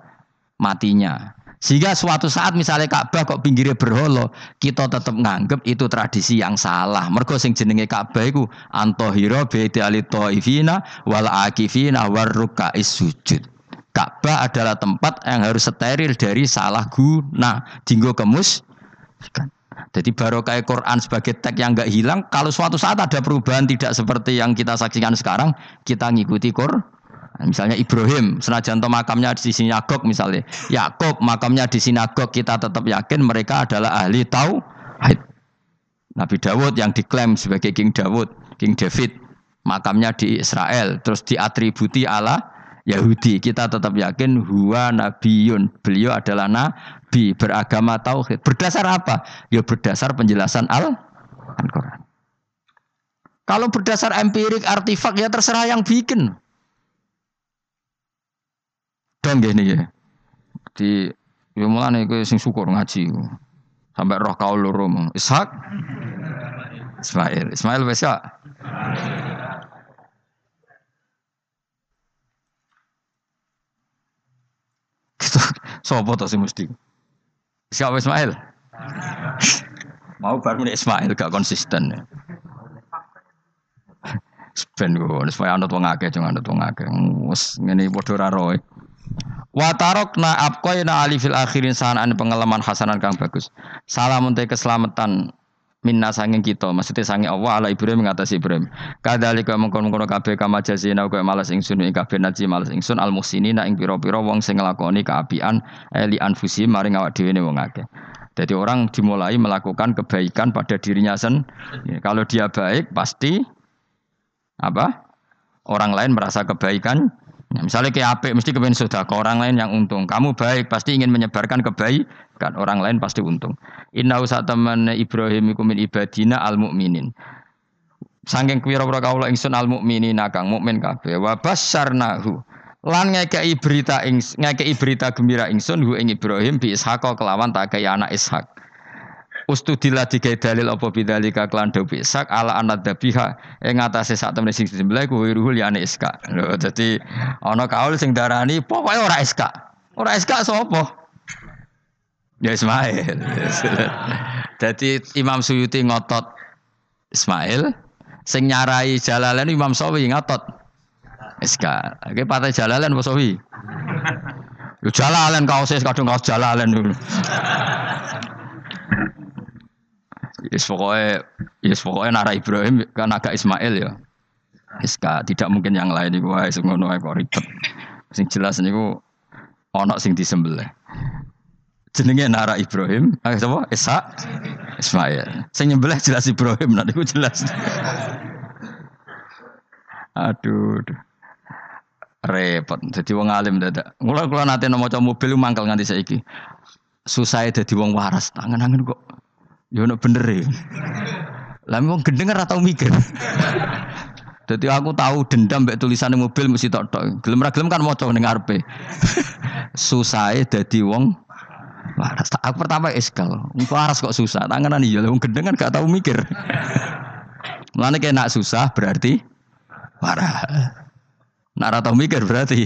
matinya. Sehingga suatu saat misalnya Ka'bah kok pinggirnya berholo, kita tetap nganggep itu tradisi yang salah. Mergo sing jenenge Ka'bah iku antohiro beti ali taifina wal akifina warrukais sujud. Ka'bah adalah tempat yang harus steril dari salah guna, dinggo kemus. Jadi barokah Quran sebagai teks yang enggak hilang, kalau suatu saat ada perubahan tidak seperti yang kita saksikan sekarang, kita ngikuti Quran. Misalnya Ibrahim, senajan to makamnya di sinagog misalnya. Yakub makamnya di sinagog, kita tetap yakin mereka adalah ahli tauhid. Nabi Dawud yang diklaim sebagai King Dawud, King David, makamnya di Israel, terus diatributi Allah Yahudi. Kita tetap yakin huwa nabiyun. Beliau adalah nabi beragama tauhid. Berdasar apa? Ya berdasar penjelasan Al-Qur'an. Kalau berdasar empirik artifak ya terserah yang bikin. Dong gini ya. Di ya mulane kowe sing syukur ngaji. Sampai roh kau loro Ishak Ismail. Ismail wis ya. Gitu. Sopo to mesti? Siapa Ismail? Mau baru Ismail gak konsisten ya. Ben go, supaya anut wong akeh jangan anut wong akeh. Wes ngene padha ra roe. Wa tarokna abqaina ali fil akhirin sanan pengalaman hasanan kang bagus. Salam untuk keselamatan minna sanging kita maksudnya sanging Allah ala Ibrahim mengatasi Ibrahim kadalika mengkon-mengkon kabeh kama jazina kaya malas ingsun ing kabeh naji malas ingsun al muhsinina ing pira-pira wong sing nglakoni kaapian eli anfusi maring awak dhewe wong akeh jadi orang dimulai melakukan kebaikan pada dirinya sendiri. Kalau dia baik pasti apa? Orang lain merasa kebaikan Ya, misalnya kayak apik mesti kepengen ke orang lain yang untung. Kamu baik pasti ingin menyebarkan kebaikan. Orang lain pasti untung. Inna usah Ibrahim iku min ibadina al mukminin. Sangking kira-kira kaulah ingsun al mukminin kang mukmin kabeh. Wa basyarnahu. Lan ngekei berita ing ngekei berita gembira ingsun hu ing Ibrahim bi Ishaq kelawan tak kaya anak Ishak. Ustudila dikai dalil apa bidzalika klan dawi sak ala anad dabiha ing atase sak temene sing disembelih ku ruhul yani iska. Lho dadi ana kaul sing darani pokoke ora iska. Ora iska sapa? Ya Ismail. Dadi Imam Suyuti ngotot Ismail sing nyarai Jalalain Imam Sawi ngotot Iska. Oke partai Jalalain apa Sawi? Yo Jalalain kaos kadung kaos Jalalain dulu. Yes pokoknya, yes pokoknya Nara Ibrahim kan agak Ismail ya. Iska tidak mungkin yang lain itu wae sing ngono ribet. Sing jelas niku ana sing disembelih. Jenenge Nara Ibrahim, ah sapa? Isa Ismail. Sing nyembelih jelas Ibrahim, nanti niku jelas. Aduh. Repot. Jadi wong alim dadak. Mula kula nate maca mobil mangkel nganti saiki. Susah dadi wong waras. Tangan-tangan kok Ya ono bener ya. Lah wong gendeng ora tau mikir. Jadi aku tahu dendam mbek tulisan mobil mesti tok tok. Gelem ra gelem kan maca ning ngarepe. Susahe dadi wong Waras. Aku pertama eskal. Waras kok susah. Tanganan iya. Wong gendeng kan gak tahu mikir. Mulane kayak nak susah berarti waras. Nak ora tau mikir berarti.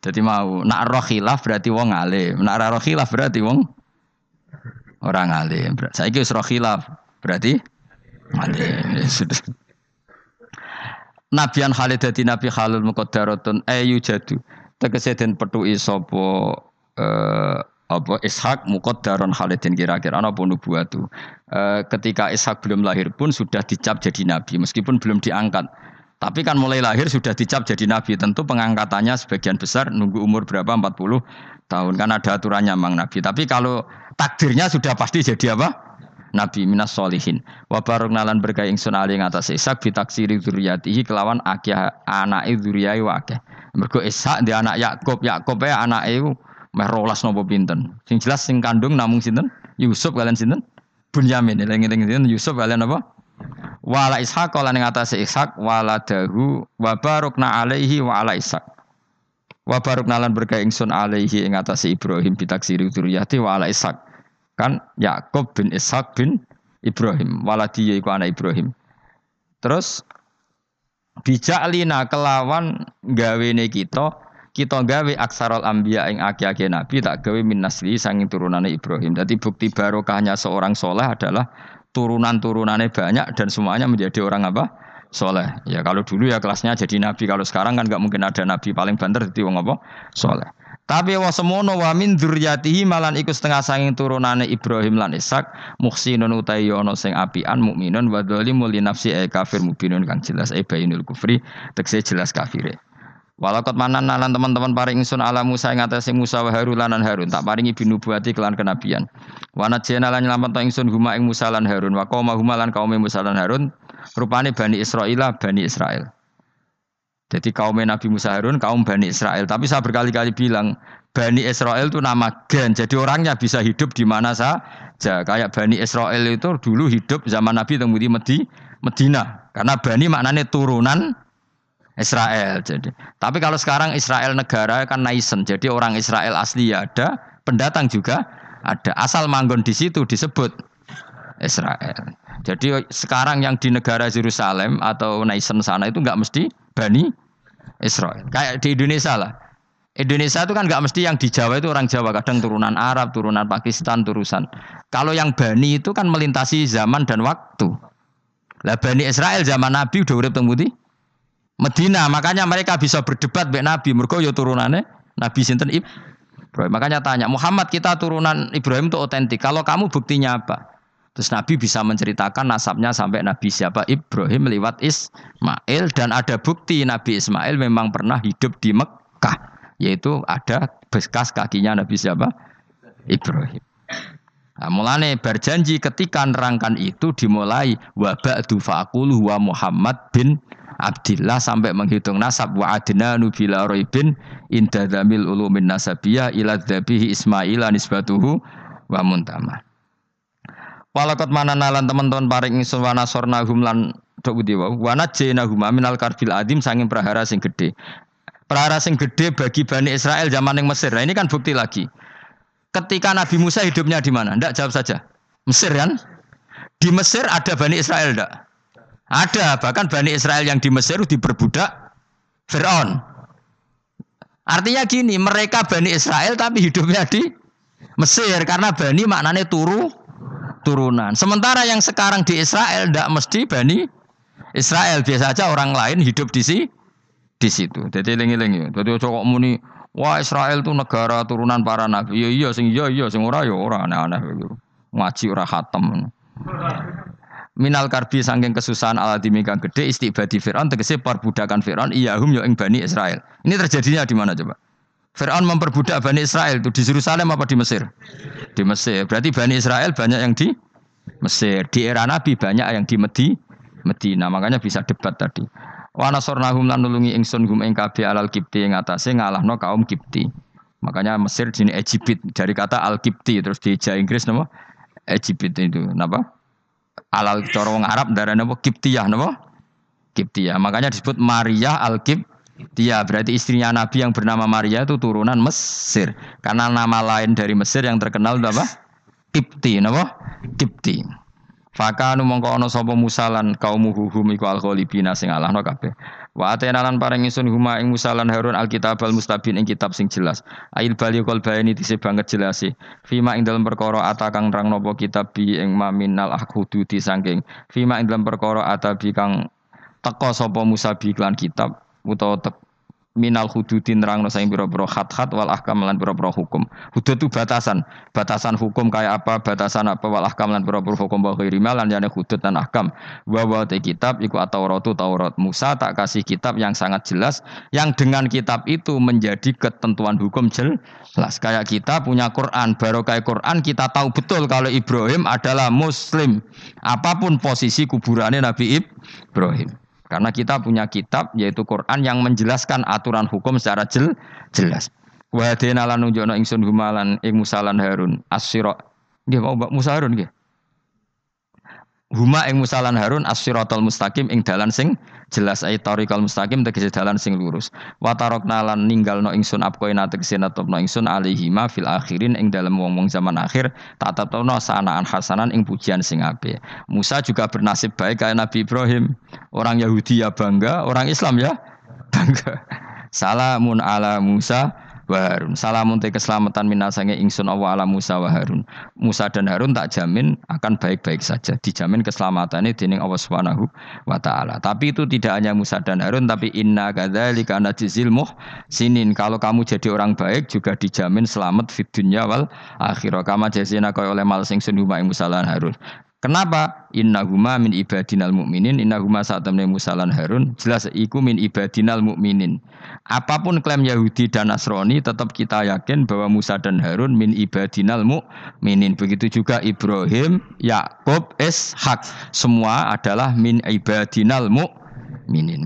Jadi mau nak roh berarti wong alim. Nak khilaf berarti wong orang alim. Saya kira roh berarti alim. Ya sudah. Nabian Khalid dadi Nabi Khalil muqaddaratun ayu jadu. Tegese den petuki sapa eh, apa Ishak muqaddaron Khalidin kira-kira ana apa nubuatu. Eh, ketika Ishak belum lahir pun sudah dicap jadi nabi meskipun belum diangkat. Tapi kan mulai lahir sudah dicap jadi nabi. Tentu pengangkatannya sebagian besar nunggu umur berapa 40 tahun kan ada aturannya mang nabi. Tapi kalau takdirnya sudah pasti jadi apa? Nabi minas solihin. Wa nalan berkah ingsun ali ing atas Ishak bitaksiri dzurriyyatihi kelawan akeh anake dzurriyyai wa akeh. Mergo Ishak di anak Yakub, Yakub ya anake meh rolas napa pinten. Sing jelas sing kandung namung sinten? Yusuf kalian sinten? Bunyamin. Eling-eling sinten Yusuf kalian apa? Wala Ishak lan ing atas Ishak wala dahu wa barokna alaihi wa ala Ishak. Wa barokna lan berkah ingsun alaihi ing atas Ibrahim bitaksiri dzurriyyati wa ala Ishak Kan Yakub bin Ishak bin Ibrahim. Waladi yaiku anak Ibrahim. Terus bijaklina kelawan gawe kita kita gawe aksarol ambia ing aki-aki nabi tak gawe min nasli sanging turunane Ibrahim. Jadi bukti barokahnya seorang soleh adalah turunan-turunannya banyak dan semuanya menjadi orang apa? Soleh. Ya kalau dulu ya kelasnya jadi nabi. Kalau sekarang kan nggak mungkin ada nabi paling banter jadi wong apa? Soleh. Tapi wa semono wa min dzurriyyatihi malan iku setengah sanging turunane Ibrahim lan Ishak muhsinun utawi ana sing apian mukminun wa dzalimul li nafsi e kafir mubinun kang jelas e bainul kufri tekse jelas kafire. Walakot manan nalan teman-teman paring ingsun ala Musa ing atase Musa wa Harun lan Harun tak paringi binubuati kelan kenabian. Wa najena lan nyelametno ingsun huma ing Musa lan Harun wa qauma huma lan kaum Musa lan Harun rupane Bani Israil Bani Israel. Jadi kaum Nabi Musa Harun kaum Bani Israel. Tapi saya berkali-kali bilang Bani Israel itu nama gen. Jadi orangnya bisa hidup di mana saja. Kayak Bani Israel itu dulu hidup zaman Nabi temui Medi, Medina. Karena Bani maknanya turunan Israel. Jadi, tapi kalau sekarang Israel negara kan naisen. Jadi orang Israel asli ya ada, pendatang juga ada. Asal manggon di situ disebut Israel. Jadi sekarang yang di negara Yerusalem atau naisen sana itu nggak mesti Bani Israel. Kayak di Indonesia lah. Indonesia itu kan nggak mesti yang di Jawa itu orang Jawa, kadang turunan Arab, turunan Pakistan, turusan. Kalau yang Bani itu kan melintasi zaman dan waktu. Lah Bani Israel zaman Nabi udah urip teng Medina, makanya mereka bisa berdebat mbek Nabi, yo ya turunannya Nabi sinten Ibrahim. Makanya tanya, Muhammad kita turunan Ibrahim itu otentik. Kalau kamu buktinya apa? Terus Nabi bisa menceritakan nasabnya sampai Nabi siapa Ibrahim lewat Ismail dan ada bukti Nabi Ismail memang pernah hidup di Mekah yaitu ada bekas kakinya Nabi siapa Ibrahim. Nah, mulane berjanji ketika nerangkan itu dimulai wa ba'du faqulu wa Muhammad bin Abdillah sampai menghitung nasab wa adnanu bila roibin inda dzamil ulumin nasabiyah ila dzabihi Ismail nisbatuhu wa muntamah. Walakot mana nalan teman-teman paring ingsun wa nasorna hum lan tok budi wa wa najena hum minal karbil adim sanging prahara sing gede. Prahara sing gede bagi Bani Israel zaman yang Mesir. Nah, ini kan bukti lagi. Ketika Nabi Musa hidupnya di mana? Ndak jawab saja. Mesir kan? Di Mesir ada Bani Israel ndak? Ada, bahkan Bani Israel yang di Mesir diperbudak Fir'aun. Artinya gini, mereka Bani Israel tapi hidupnya di Mesir karena Bani maknanya turu turunan. Sementara yang sekarang di Israel tidak mesti bani Israel biasa saja orang lain hidup di si di situ. Jadi lengi-lengi. Jadi cowok muni wah Israel itu negara turunan para nabi. Iya iya sing iya iya sing ora ya ora aneh-aneh Ngaji ora khatam. Minal karbi sangking kesusahan ala dimikang gede istibadi Fir'aun tegese perbudakan Fir'aun iyahum yo ing Bani Israel. Ini terjadinya di mana coba? Fir'aun memperbudak Bani Israel itu di Yerusalem apa di Mesir? Di Mesir. Berarti Bani Israel banyak yang di Mesir. Di era Nabi banyak yang di Medi, Medina. Makanya bisa debat tadi. Wa nasornahum lan nulungi ingsun hum ing kabeh alal kipti ing atase ngalahno kaum kipti. Makanya Mesir jenis Egypt dari kata al kipti terus di Jawa Inggris nama Egypt itu napa? Alal cara wong Arab darane napa Kiptiyah napa? Kiptiyah. Makanya disebut Maria al Kip Dia berarti istrinya Nabi yang bernama Maria itu turunan Mesir. Karena nama lain dari Mesir yang terkenal itu apa? Kipti, napa? Kipti. Fakanu mongko ana sapa musalan kaum huhum iku alghalibina sing alahno kabeh. Wa atena lan paring ingsun huma ing musalan Harun alkitab al mustabin ing kitab sing jelas. Ail bali kol bayani dise banget jelasi. Fima ing dalam perkara ata kang nerang napa kitab bi ing maminal ahududi sangking. Fima ing dalam perkara ata bi kang teka sapa Musa bi klan kitab utawa minal hududin nerangno saing pira-pira khat-khat wal ahkam lan pira-pira hukum. Hudud itu batasan. Batasan hukum kayak apa, batasan apa wal ahkam lan pira-pira hukum wa ghairi lan jane hudud dan ahkam. Wa wa kitab iku at-Tauratu Taurat. Musa tak kasih kitab yang sangat jelas yang dengan kitab itu menjadi ketentuan hukum jelas. Kayak kita punya Quran, baru kayak Quran kita tahu betul kalau Ibrahim adalah muslim. Apa pun posisi kuburannya Nabi Ibrahim. Karena kita punya kitab yaitu Quran yang menjelaskan aturan hukum secara jel, jelas. Wa hadina lan nunjukna ingsun humalan ing musalan Harun asyira. Nggih mau Musa Harun nggih. Huma ing musalan Harun as-siratal mustaqim ing dalan sing jelas ayat tariqal mustaqim tegese dalan sing lurus. Wa tarokna lan ninggalno ingsun apkoina tegese natopno ingsun alihi ma fil akhirin ing dalam wong-wong zaman akhir tak tetepno sanaan hasanan ing pujian sing apik. Musa juga bernasib baik kayak Nabi Ibrahim. Orang Yahudi ya bangga, orang Islam ya bangga. (laughs) Salamun ala Musa wa Harun. Salamun te keselamatan minasange ingsun Allah ala Musa wa Harun. Musa dan Harun tak jamin akan baik-baik saja. Dijamin keselamatannya dening Allah Subhanahu wa taala. Tapi itu tidak hanya Musa dan Harun tapi inna kadzalika najzil sinin. Kalau kamu jadi orang baik juga dijamin selamat fid dunya wal akhirah. Kama jazina kaya oleh mal sing sunuma Musa lan Harun. Kenapa? Innahuma min ibadinal mukminin, innahuma saat temen Musa lan Harun, jelas iku min ibadinal mukminin. Apa pun klaim Yahudi dan Nasrani, tetap kita yakin bahwa Musa dan Harun min ibadinal mukminin. Begitu juga Ibrahim, Yakub, Ishak, semua adalah min ibadinal mukminin.